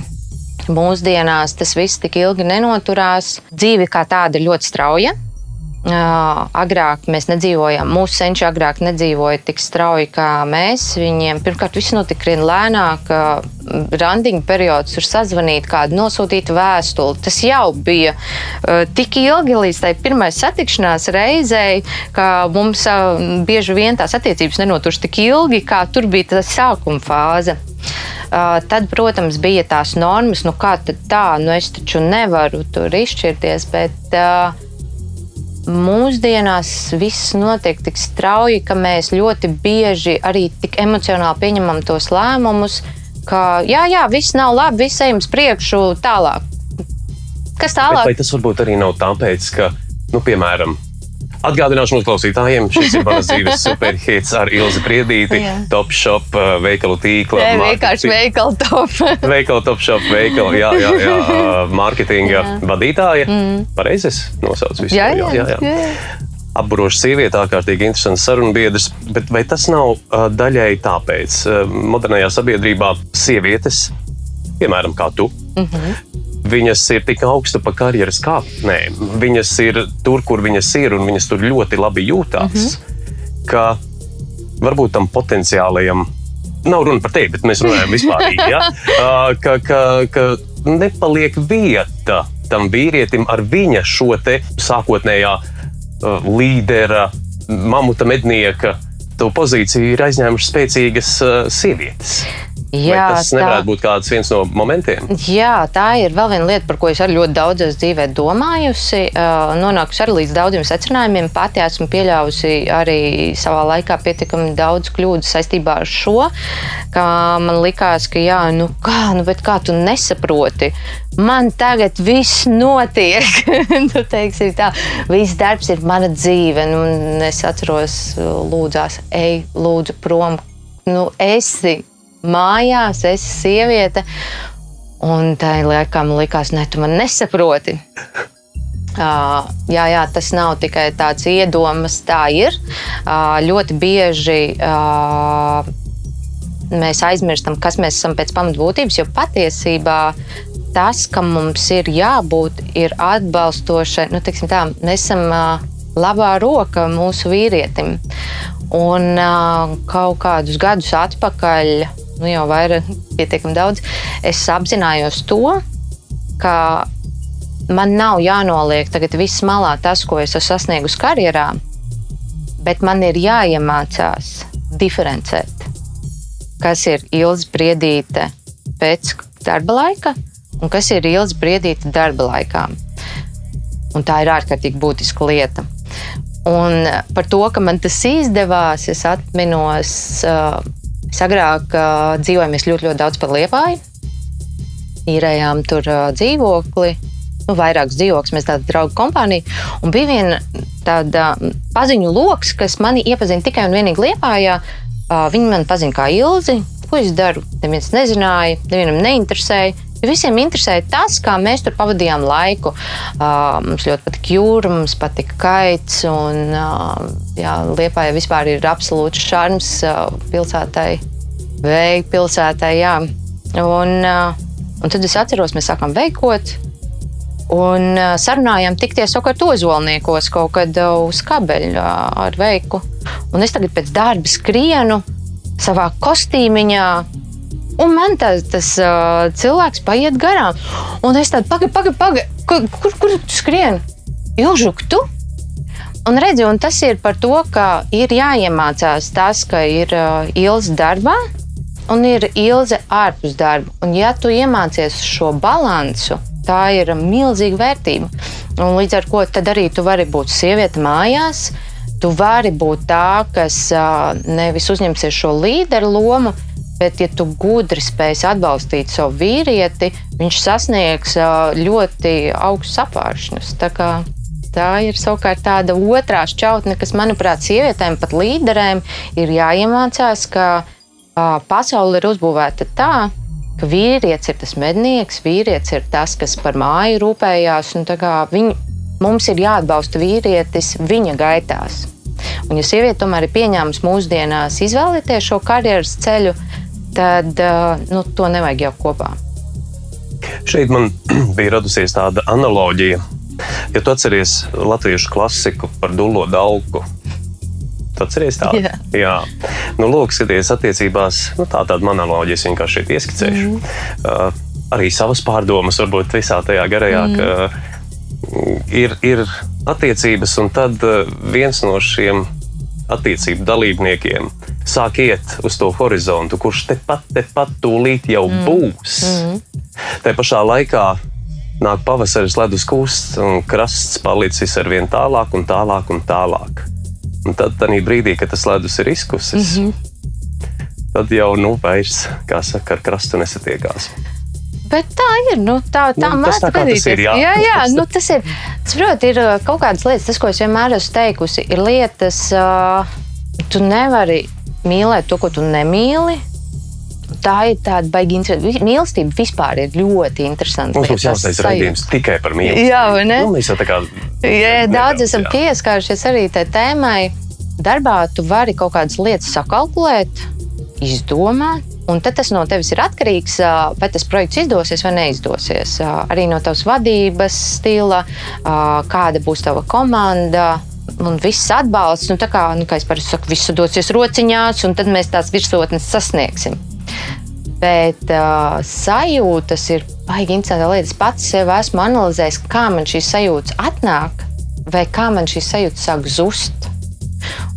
Mūsdienās tas viss tik ilgi nenoturās. Dzīve kā tāda ir ļoti strauja. Agrāk mēs nedzīvojām, mūsu senči agrāk nedzīvoja tik strauji kā mēs. Viņiem pirmkārt viss notika krietni lēnāk. Randiņu periods, tur sazvanīt, kādu nosūtīt vēstuli. Tas jau bija tik ilgi līdz tai pirmai satikšanās reizei, ka mums bieži vien tās attiecības nenoturas tik ilgi, kā tur bija tā sākuma fāze. Tad, protams, bija tās normas, nu kā tā, nu es taču nevaru tur izšķirties, bet uh, mūsdienās viss notiek tik strauji, ka mēs ļoti bieži arī tik emocionāli pieņemam tos lēmumus, ka jā, jā, viss nav labi, viss ejam uz priekšu, tālāk. Kas Bet tālāk? vai tas varbūt arī nav tāpēc, ka, nu, piemēram, Atgādināšu mūsu klausītājiem, šis ir manas dzīves superhits ar Ilzi Priedīti, Jā. Top Shop, uh, veikalu tīkla. Marketi- vienkārši veikala top. Veikala Top Shop, veikala, jā, jā, jā, uh, mārketinga vadītāja. Mm. Pareizi es nosaucu visu. jā, jā, jā. jā. Apburoša sieviete, ārkārtīgi interesants sarunbiedrs, bet vai tas nav uh, daļai tāpēc, uh, modernajā sabiedrībā sievietes, piemēram, kā tu, mm -hmm. Viņas ir tik augstu pa karjeras kāpnēm, viņas ir tur, kur viņas ir, un viņas tur ļoti labi jūtās, mm -hmm. ka varbūt tam potenciālajam. Nav runa par tevi, bet mēs runājam vispār. Ja? Ka, ka, ka nepaliek vieta tam vīrietim ar viņa šo te sākotnējā uh, līdera, mamuta mednieka. To pozīciju ir aizņēmušas spēcīgas uh, sievietes. Jā, Vai tas tā- nevarētu būt kāds viens no momentiem? Jā, tā ir vēl viena lieta, par ko es arī ļoti daudz dzīvē domājusi. Uh, Nonākusi arī līdz daudziem secinājumiem. Pati esmu pieļāvusi arī savā laikā pietiekami daudz kļūdu saistībā ar šo. Man likās, ka, jā, nu kā, nu, kā tu nesaproti? Man tagad viss notiek. nu, teiksim, tā, viss darbs ir mana dzīve. Nu, un es atceros, lūdzās, ej, lūdzu, prom. Nu, esi mājās, esi sieviete. Un tā laikā man likās, ne, tu man nesaproti. Uh, jā, jā, tas nav tikai tāds iedomas, tā ir. Uh, ļoti bieži uh, mēs aizmirstam, kas mēs esam pēc pamatbūtības, jo patiesībā tas, kam mums ir jābūt, ir atbalstošai. Nu, tā, mēs esam labā roka mūsu vīrietim. Un kaut kādus gadus atpakaļ, nu jau vairāk, pietiekami daudz, es apzinājos to, ka man nav jānoliek tagad viss malā tas, ko es esmu sasniegusi karjerā, bet man ir jāiemācās diferencēt, kas ir ilgs briedīte pēc darba laika un kas ir ilgs briedīte darba laikā. Un tā ir ārkārtīgi būtiska lieta. Un par to, ka man tas izdevās, es atminos, uh, es agrāk uh, dzīvoju ļoti, ļoti daudz par liepāju. Īrējām tur uh, dzīvokli, nu, vairākus dzīvokļus, mēs tāda draugu kompānija. Un bija viena tāda paziņu lokus, kas mani iepazina tikai un vienīgi liepājā. Uh, viņi man pazina kā ilzi, ko es daru. Neviens nezināja, nevienam neinteresēja. Visiem interesēja tas, kā mēs tur pavadījām laiku. Uh, mums ļoti patika jūra, mums patika kaits. Un, uh, jā, Liepā jau vispār ir absolūts šarms uh, pilsētai, vēja pilsētai. Jā. Un, uh, un tad es atceros, mēs sākām veikot. Un uh, sarunājām tikties savukārt ozolniekos kaut kad uh, uz kabeļa uh, ar veiku. Un es tagad pēc darba skrienu savā kostīmiņā. Un man tas, tas uh, cilvēks paiet garām. Un es tādu pagaidi, pagaidi, pagaidi, kur, kur, kur tu skrieni? Ilžuk, tu? Un redzi, un tas ir par to, ka ir jāiemācās tas, ka ir uh, ilgs darbā un ir ilze ārpus darba. Un ja tu iemācies šo balansu, tā ir milzīga vērtība. Un līdz ar to arī tu vari būt sieviete mājās. Tu vari būt tā, kas nevis uzņemsies šo līderu lomu, bet, ja tu gudri spēsi atbalstīt savu vīrieti, viņš sasniegs ļoti augstus apvāršņus. Tā, ir savukārt tāda otrā šķautne, kas, manuprāt, sievietēm, pat līderēm, ir jāiemācās, ka uh, pasaule ir uzbūvēta tā, ka vīrietis ir tas mednieks, vīrietis ir tas, kas par māju rūpējās. Viņ, mums ir jāatbalsta vīrietis viņa gaitās. Un, ja sieviete tomēr ir pieņēmusi mūsdienās izvēlēties šo karjeras ceļu, tad uh, nu, to nevajag jau kopā. Šeit man bija radusies tāda analoģija. Ja tu atceries latviešu klasiku par dūlo dalku, tu atceries tādu? Jā. Jā. Nu, lūk, skaties, attiecībās, nu, tā tāda mana analoģija, es vienkārši šeit ieskicēšu. Mm. Uh, arī savas pārdomas, varbūt visā tajā garajā, mm. ka mm, ir, ir attiecības, un tad uh, viens no šiem attiecību dalībniekiem sāk iet uz to horizontu, kurš tepat, tepat tūlīt jau mm. būs. Mm. Tā pašā laikā nāk pavasaris, ledus kusts, un krasts palicis ar vien tālāk un tālāk un tālāk. Un tad brīdī, kad tas ledus ir izkusis, mm -hmm. tad jau nu, vairs, kā saka, ar krastu nesatiekās. Bet tā ir. Nu, tā tā Nu, tas gadīties. ir, jā. jā, jā nu, tas ir. Saprot, ir kaut kādas lietas, tas, ko es vienmēr esmu teikusi, ir lietas, uh, tu nevari mīlēt to, ko tu nemīli. Tā ir tāda baigta interesanta. Mīlestība vispār ir ļoti interesanta. Mums būs jāuztais raidījums tikai par mīlestību. Jā, vai ne? Nu, mēs jau tā kā Jā, daudz esam pieskārušies arī tai tēmai. Darbā tu vari kaut kādas lietas sakalkulēt, izdomāt. Un tad tas no tevis ir atkarīgs, vai tas projekts izdosies vai neizdosies. Arī no tavas vadības stila, kāda būs tava komanda. Un viss atbalsts, nu, tā kā, nu, kā es parasti saku, viss dosies rociņās, un tad mēs tās virsotnes sasniegsim. Bet uh, sajūtas ir baigi interesanta lieta. Es pats sev esmu analizējis, kā man šīs sajūtas atnāk, vai kā man šīs sajūtas sāk zust.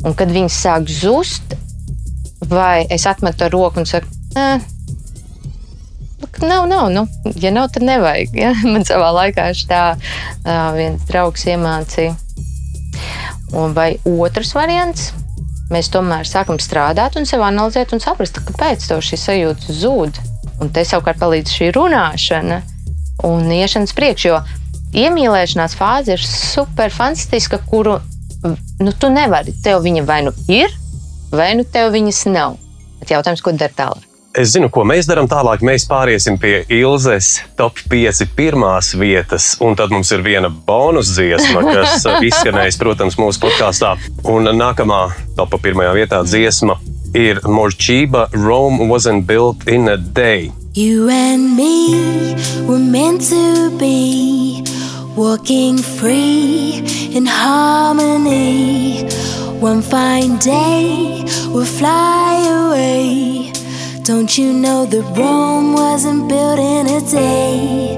Un kad viņas sāk zust, vai es atmetu ar roku un saku, nē, nav, nav. Nu, ja nav, tad nevajag. Ja? Man savā laikā tā uh, viens draugs iemācīja. Un vai otrs variants? Mēs tomēr sākam strādāt un sev analizēt un saprast, kāpēc šī sajūta zūd. Un te savukārt palīdz šī runāšana un iešanas priekš. Jo iemīlēšanās fāze ir super fantastiska, kuru nu, tu nevari. Tev viņa vai nu ir, vai nu tev viņas nav. Bet jautājums, ko dari tālāk? Es zinu, ko mēs darām tālāk. Mēs pāriesim pie Ilzas top 5 pirmās vietas, un tad mums ir viena bonus dziesma, kas izskanēs, protams, mūsu podkāstā. Un nākamā top pirmajā vietā dziesma ir Morčība Rome wasn't built in a day. You and me were meant to be walking free in harmony. One fine day we'll fly away. Don't you know that Rome wasn't built in a day?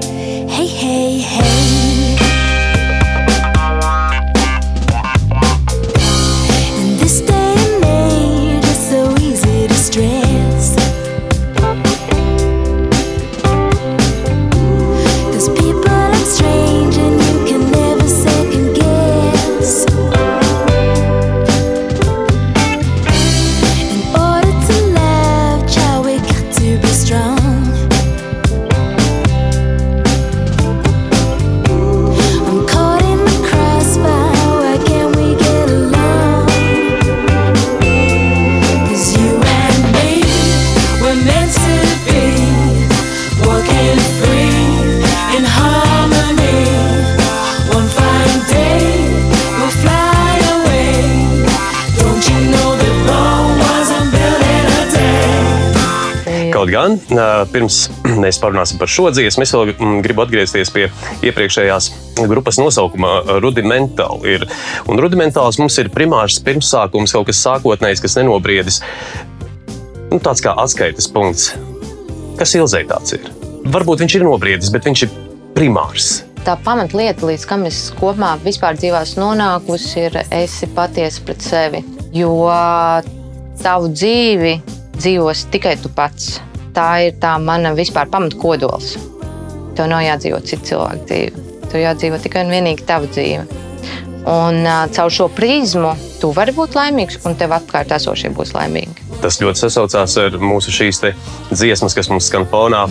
Hey, hey, hey. Pirms mēs parunāsim par šo dziesmu, es vēl mm, gribu atgriezties pie iepriekšējās grupas nosaukuma Rudimentāli. Ir, un rudimentāls mums ir primārs pirmsākums, kaut kas sākotnējs, kas nenobriedis. Nu, tāds kā atskaites punkts. Kas ilzē tāds ir? Varbūt viņš ir nobriedis, bet viņš ir primārs. Tā pamatlieta, līdz kam es kopumā vispār dzīvē esmu nonākusi, ir esi patiesa pret sevi. Jo tavu dzīvi dzīvos tikai tu pats. Tā ir tā mana vispār pamatkodols. Tev nav jādzīvot citu cilvēku dzīvi. Tev jādzīvo tikai un vienīgi tava dzīve. Un uh, caur šo prizmu tu vari būt laimīgs, un tev apkārt esošie būs laimīgi. Tas ļoti sasaucās ar mūsu šīs dziesmas, kas mums skan fonā.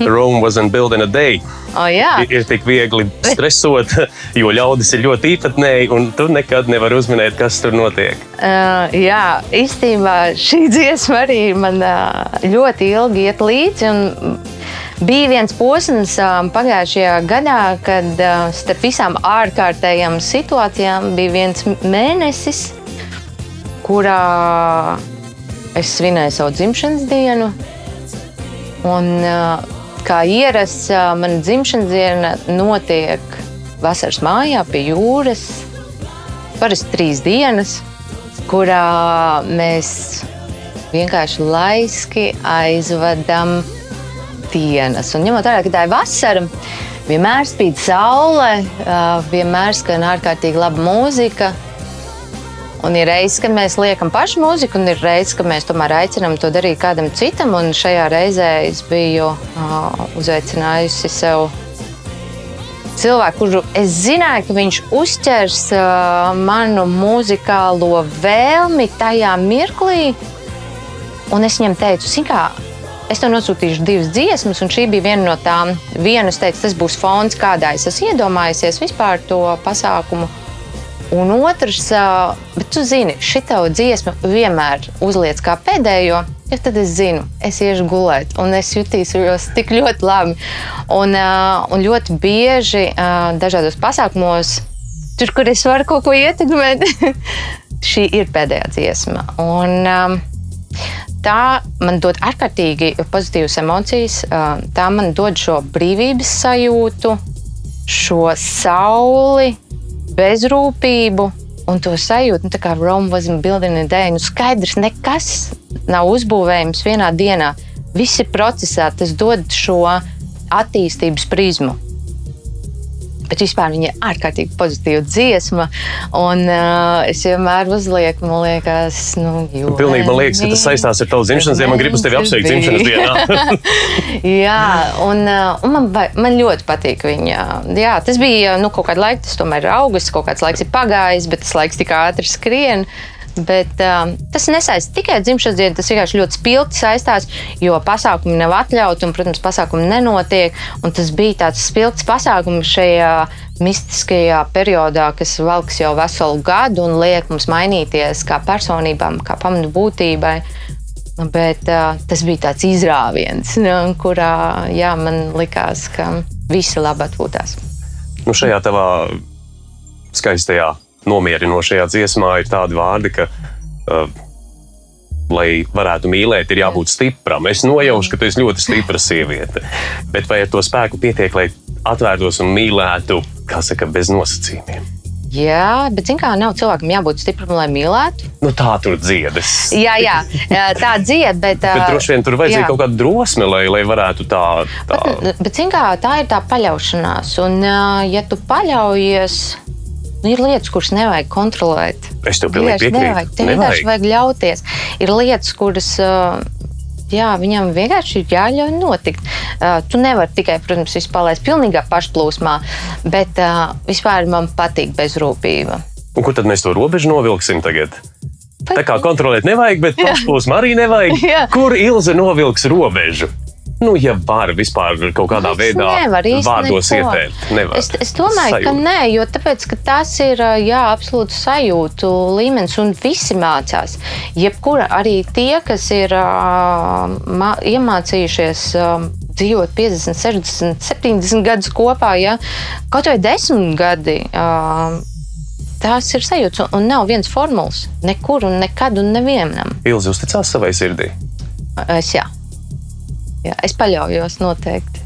Rome wasn't built in a day. O, jā, Ir, tik viegli stresot, jo ļaudis ir ļoti īpatnēji, un tu nekad nevari uzminēt, kas tur notiek. Uh, jā, īstenībā šī dziesma arī man uh, ļoti ilgi iet līdzi. un Bija viens posms uh, pagājušajā gadā, kad uh, starp visām ārkārtējām situācijām bija viens mēnesis, kurā es svinēju savu dzimšanas dienu. Un, kā ierasts, mana dzimšanas diena notiek vasaras mājā pie jūras. Parasti trīs dienas, kurā mēs vienkārši laiski aizvedam dienas. Un ņemot vērā, ka tā ir vasara, vienmēr spīd saule, vienmēr skan ārkārtīgi laba mūzika. Un ir reizes, kad mēs liekam pašu mūziku, un ir reizes, kad mēs tomēr aicinām to darīt kādam citam. Un šajā reizē es biju uh, uzaicinājusi sev cilvēku, kuru es zināju, ka viņš uzķers uh, manu muzikālo vēlmi tajā mirklī. Un es viņam teicu, kā es tev nosūtīšu divas dziesmas, un šī bija viena no tām. Vienu es teicu, tas būs fons, kādā es esmu iedomājusies vispār to pasākumu. Un otrs, bet tu zini, šī dziesma vienmēr uzliek kā pēdējo. Ja tad es zinu, es iešu gulēt, un es jutīšos tik ļoti labi. Un, un ļoti bieži dažādos pasākumos, tur, kur es varu kaut ko ietekmēt, šī ir pēdējā dziesma. Un, Tā man dod ārkārtīgi pozitīvas emocijas. Tā man dod šo brīvības sajūtu, šo sauli, bezrūpību un to sajūtu, nu, kā Rome wasn't built in a day. Nu, skaidrs, nekas nav uzbūvējams vienā dienā. Viss ir procesā, tas dod šo attīstības prizmu. Bet vispār viņa ir ārkārtīgi pozitīva dziesma. Un uh, es vienmēr uzlieku, man liekas, nu, jo. Pilnīgi man liekas, ka tas saistās ar tavu dzimšanas dienu. Man gribas tevi apsveikt dzimšanas dienā. Jā, un, uh, un man, man ļoti patīk viņa. Jā, tas bija nu, kaut kāds laiks, tas tomēr ir augusts, kaut kāds laiks ir pagājis, bet tas laiks tik ātri skrien. Bet, um, tas nesaistās tikai ar dzimšanas dienu, tas vienkārši ļoti spilgti saistās, jo pasākumi nav atļauti un, protams, pasākumi nenotiek. Tas bija tāds spilgts pasākums šajā mistiskajā periodā, kas valks jau veselu gadu un liek mums mainīties kā personībām, kā pamatu būtībai. Bet uh, tas bija tāds izrāviens, nu, kurā jā, man likās, ka visi labi atpūtās. nu, šajā tavā skaistajā, nomierinošajā dziesmā ir tādi vārdi, ka, uh, lai varētu mīlēt, ir jābūt stipram. Es nojaušu, ka tu esi ļoti stipra sieviete. Bet vai ar to spēku pietiek, lai atvērtos un mīlētu, kā saka, bez nosacījumiem? Jā, bet zin kā nav cilvēkam jābūt stipram, lai mīlētu. Nu, tā tur dziedas. Jā, jā, tā dzied, bet. Bet droši vien tur vajadzīga jā. kaut kāda drosme, lai, lai varētu tā. tā... Bet, bet zin kā, tā ir tā paļaušanās. Un, ja tu paļaujies, nu, ir lietas, kuras nevajag kontrolēt. Es tev pilnīgi piekrītu. Nevajag, tev vienkārši vajag ļauties. Ir lietas, kuras. Jā, viņam vienkārši ir jāļauj notikt. Uh, tu nevari tikai, protams, palaist pilnīgā pašplūsmā, bet uh, vispār man patīk bezrūpība. Un kur tad mēs to robežu novilksim tagad? Tā kā kontrolēt nevajag, bet pašplūsmu arī nevajag. Jā. Kur Ilze novilks robežu? Nu, ja var vispār kaut kādā Es veidā nevaru vārdos ieteikt. Nevar. Es, es domāju, ka Sajūta. nē, jo tāpēc, ka tas ir jā, absolūti sajūtu līmenis, un visi mācās. Jebkura arī tie, kas ir mā- iemācījušies dzīvot 50, 60, 70 gadus kopā, ja? kaut vai 10 gadi. ā, Tās ir sajūtas, un- nav viens formulas. Nekur un nekad un nevienam. Ilze uzticās savai sirdī. Es jā. Jā, es paļaujos noteikti.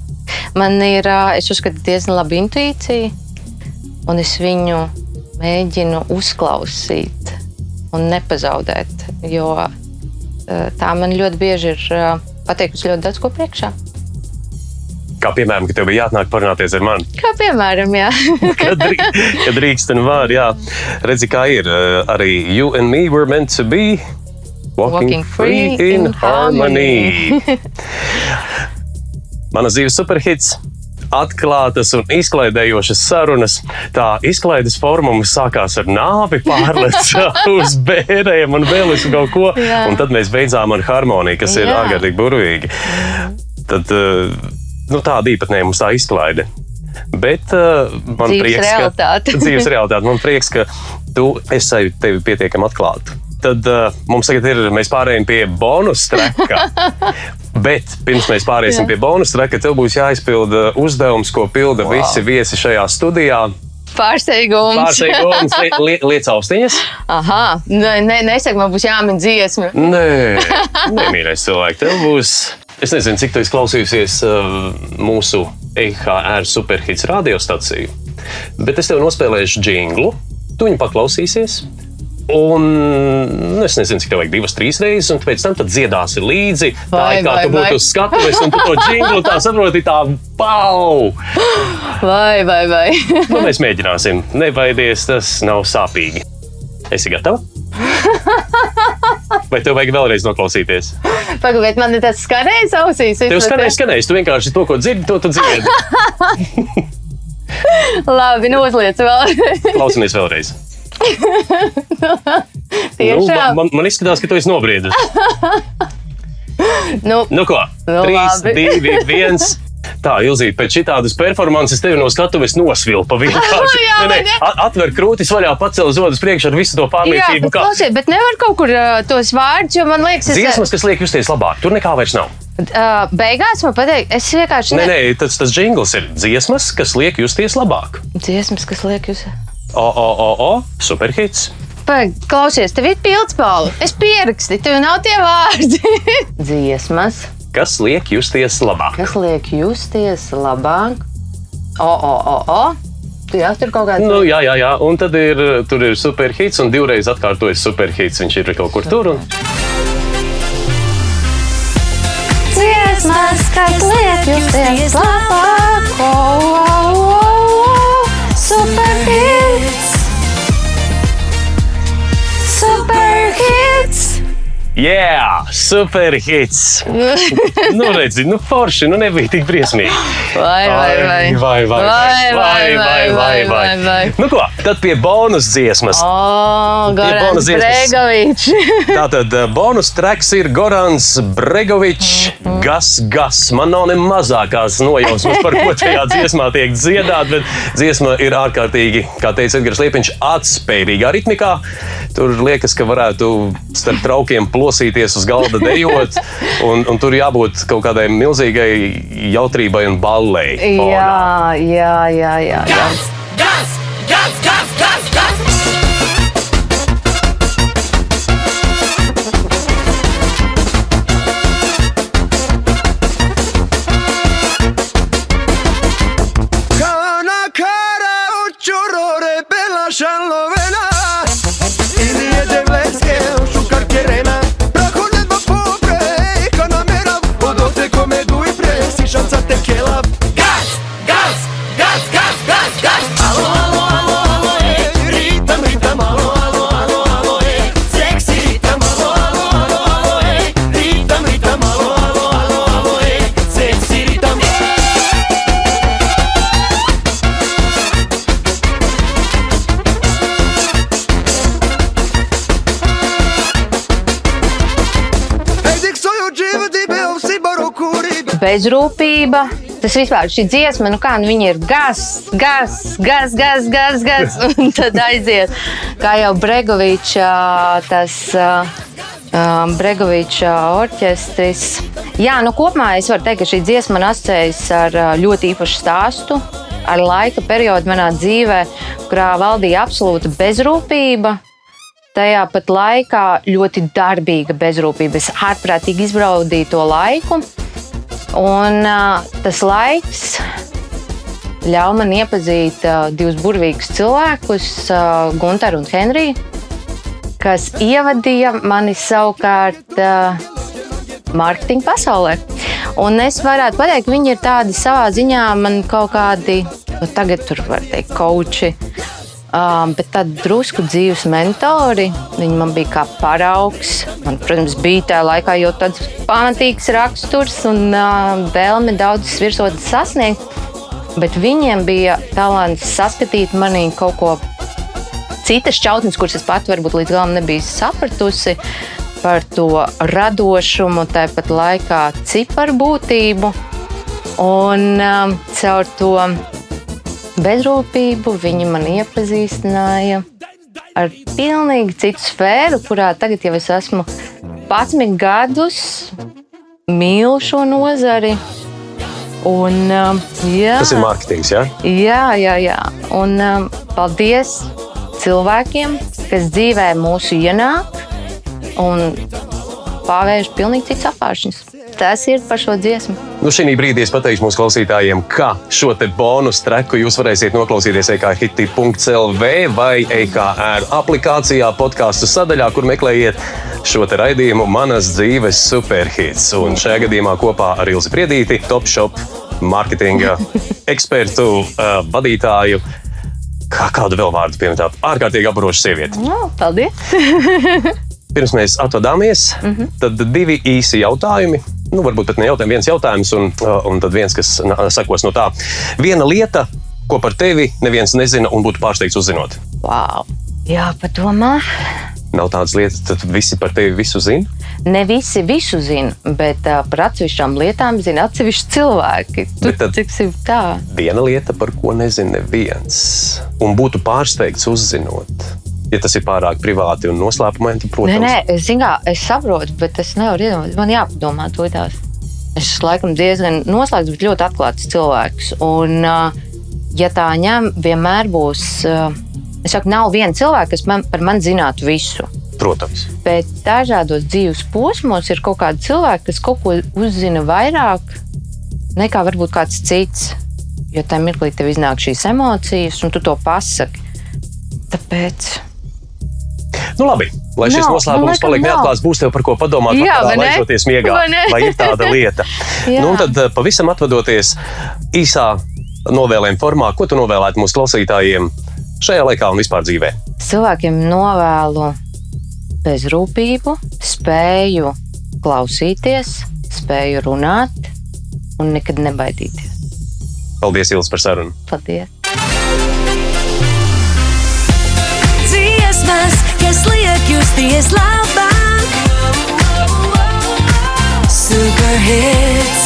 Man ir, es uzskatu, diezgan laba intuīcija, un es viņu mēģinu uzklausīt un nepazaudēt. Jo tā man ļoti bieži ir pateikusi ļoti daudz ko priekšā. Kā piemēram, ka tev bija jāatnāk parunāties ar mani. Kā piemēram, jā. Kad, drī, kad drīkst un var, jā. Redzi, kā ir. Arī you and me were meant to be walking, Walking free in harmony. Manas dzīves superhits. Atklātas un izklaidējošas sarunas. Tā izklaides forma mums sākās ar nāvi, pārleca uz bērniem un vēl uz kaut ko. Jā. Un tad mēs beidzām ar harmoniju, kas ir Jā. ārkārtīgi burvīgi. Tad eh, nu, tāda īpatnēja mums tā izklaide. Bet uh, man Dzīves prieks, realitāte. ka dzīves realitāte. Man prieks, ka tu esi tevi pietiekami atklāta. Tad uh, mums tagad ir, mēs pārējām pie bonus treka. Bet pirms mēs pāriesim Jā. pie bonus treka, tev būs jāizpilda uzdevums, ko pilda wow. visi viesi šajā studijā. Pārsteigums. Pārsteigums, li, li, liec austiņas. Aha, nē, nē, nesaka, man būs jāmin dziesma. Nē, nemīļais cilvēks. Tev būs. Es nezinu, cik tu esi klausījusies uh, mūsu EHR superhits radiostaciju, bet es tev nospēlēšu jinglu. Tu viņu paklausīsies. Un nu, es nezinu, cik tev vajag divas, trīs reizes, un pēc tam tad dziedāsi līdzi. Tā Vai, ir kā vai, tu būtu uz skatuves, un tu to jinglu tā saproti, tā pau! Vai, vai, vai. Nu, mēs mēģināsim. Nebaidies, tas nav sāpīgi. Esi gatava? Vai tev vajag vēlreiz noklausīties? Pagaidiet, man ir tas skanējis ausīs. Tev skanēs, skanēs, tu vienkārši to, ko dzirdi, to tu dziedi. Labi, nu uzliec vēl. Klausamies vēlreiz. Nu, Tiešām. man, man izskatās, ka tu esi nobriedis. Nu, Nu ko? Nu, 3, labi. 2, 1. Tā, Ilzīt, pēc šitādas performances tevi no skatuves nosvilpa vienkārši. Jā, ne? a- atver krūtis vaļā, pacel zodus priekšā ar visu to jā, pārliecību. bet, kā klausiet, bet nevar kaut kur uh, tos vārdus, jo man liekas, es, Dziesmas, kas liek justies labāk, tur nekā vairs nav. uh, beigās man pateikt, es vienkārši Nē, nē, tas, tas jingls ir dziesmas, kas liek justies labāk. Dziesmas, kas liek jūs. O, o, o, o, superhits. Pagaid, Klausies, tev ir pildspalva. Es pierakstīju, tev nav tie vārdi. Dziesmas, Kas liek justies labāk? kas liek justies labāk. O, o, o, o. Tu jau tur kaut kādā Nu, jā, jā, jā, un tad ir, tur ir superhits, un divreiz atkārtojas superhits. Viņš ir kaut kur tur. Un... dziesmas, kas liek justies labāk. O, o, o, o. Superhits! Jā, superhits! nu, redzi, nu, forši, nu, nebija tik briesmīgi. Vai, vai, vai. vai, vai, Vai, vai, vai, vai, vai, vai. Nu, ko, tad pie bonus dziesmas. O, Gorans. Bregovičs. Tātad eh, bonus treks ir Gorans Bregovičs. Gas, gas. Man nav ne mazākās nojausmas, par ko tajā dziesmā tiek dziedāta, bet dziesma ir ārkārtīgi, kā teica Edgars Liepiņš, atspējīgā ritmikā. Tur liekas, ka varētu starp traukiem plosīties uz galda dejot, un, un tur jābūt kaut kādai milzīgai jautrībai un ballei. fonā. Jā, jā, jā, jā. jā. Gas, gas, gas, gas, Bezrūpība. Tas vispār šī dziesma, nu kā nu viņa ir gas, gas, gas, gas, gas, gas un tad aiziet. Kā jau Bregoviča, tas uh, um, Bregoviča orķestris. Jā, nu kopumā es varu teikt, ka šī dziesma man asociējas ar uh, ļoti īpašu stāstu, ar laika periodu manā dzīvē, kurā valdīja absolūta bezrūpība. Tajā pat laikā ļoti darbīga bezrūpība. Es ārprātīgi izbaudīju to laiku. Un tas laiks ļauj man iepazīt divus burvīgus cilvēkus, Gunteru un Henriju, kas ievadīja mani savukārt mārketinga pasaulē. Un es varētu pateikt, viņi ir tādi savā ziņā, man kaut kādi, nu, tagad tur var teikt, koči. Um, bet tādi drusku dzīves mentori. Viņi man bija kā paraugs. Man, protams, bija tajā laikā jau tāds pamatīgs raksturs un uh, vēlme daudzas virsotnes sasniegt. Bet viņiem bija talants saskatīt manī kaut ko citas šķautnes, kuras es pat varbūt līdz galam nebiju sapratusi par to radošumu, tāpat laikā ciparu būtību. Un um, caur to bezrūpību viņi man iepazīstināja ar pilnīgi citu sfēru, kurā tagad jau es esmu 11 gadus, mīlu šo nozari. Un, um, jā, Tas ir mārketings, jā? Jā, jā, jā. Un um, paldies cilvēkiem, kas dzīvē mūsu ienāk un pavērš pilnīgi cits apāršņus. Tas ir par šo dziesmu. Nu, šī brīdī es pateikšu mūsu klausītājiem, ka šo te bonus treku jūs varēsiet noklausīties E EKHIT.CLV vai EKR aplikācijā, podkāstu sadaļā, kur meklējiet šo te raidījumu Manas dzīves superhits. Un šajā gadījumā kopā ar Ilzi Priedīti, Top Shop marketinga ekspertu, uh, vadītāju. Kā kādu vēl vārdu pieminēt? Ārkārtīgi apburoša sieviete. Nu, paldies! Pirms mēs atvadāmies, mm. -hmm. tad divi īsi jautājumi. Nu, varbūt pat ne jautājumi, viens jautājums, un, uh, un tad viens, kas sekos no tā. Viena lieta, ko par tevi neviens nezina un būtu pārsteigts uzzinot. Wow. Jā, padomā. Nav tādas lietas, tad visi par tevi visu zina. Ne visi visu zina, bet uh, par atsevišķām lietām zina atsevišķi cilvēki. Tu Bet tad- tiksim tā. Viena lieta, par ko nezina neviens, un būtu pārsteigts uzzinot. Ja tas ir pārāk privāti un noslēpumaini, tad, Nē, protams, nē, es, zinu, kā, es saprotu, bet es nevaru iedomāties. Man jāpadomā to tās. Es esmu laikam diezgan noslēgts, bet ļoti atklāts cilvēks. Un, uh, ja tā ņem, vienmēr būs. Uh, es saku, nav viena cilvēka, kas man, par mani zinātu visu. protams. Bet dažādos dzīves posmos ir kaut kādi cilvēki, kas kaut ko uzzina vairāk nekā varbūt kāds cits. Jo tajā mirklī tev iznāk šīs emocijas, un tu to pasaki. Tāpēc. Nu, labi, lai šis Nav, nu, noslēpums laikam paliek nav. neatklāts, būs tev par ko padomāt, Jā, vakarā, vai laižoties miegā. Vai? Vai ir tāda lieta? Nu, tad eh, pavisam atvadoties īsā novēlējuma formā, ko tu novēlētu mūsu klausītājiem šajā laikā un vispār dzīvē? Cilvēkiem novēlu bezrūpību, spēju klausīties, spēju runāt un nekad nebaidīties. Paldies, Ilis, par sarunu! Paldies! jestli je Justy, je sláva. Super hits.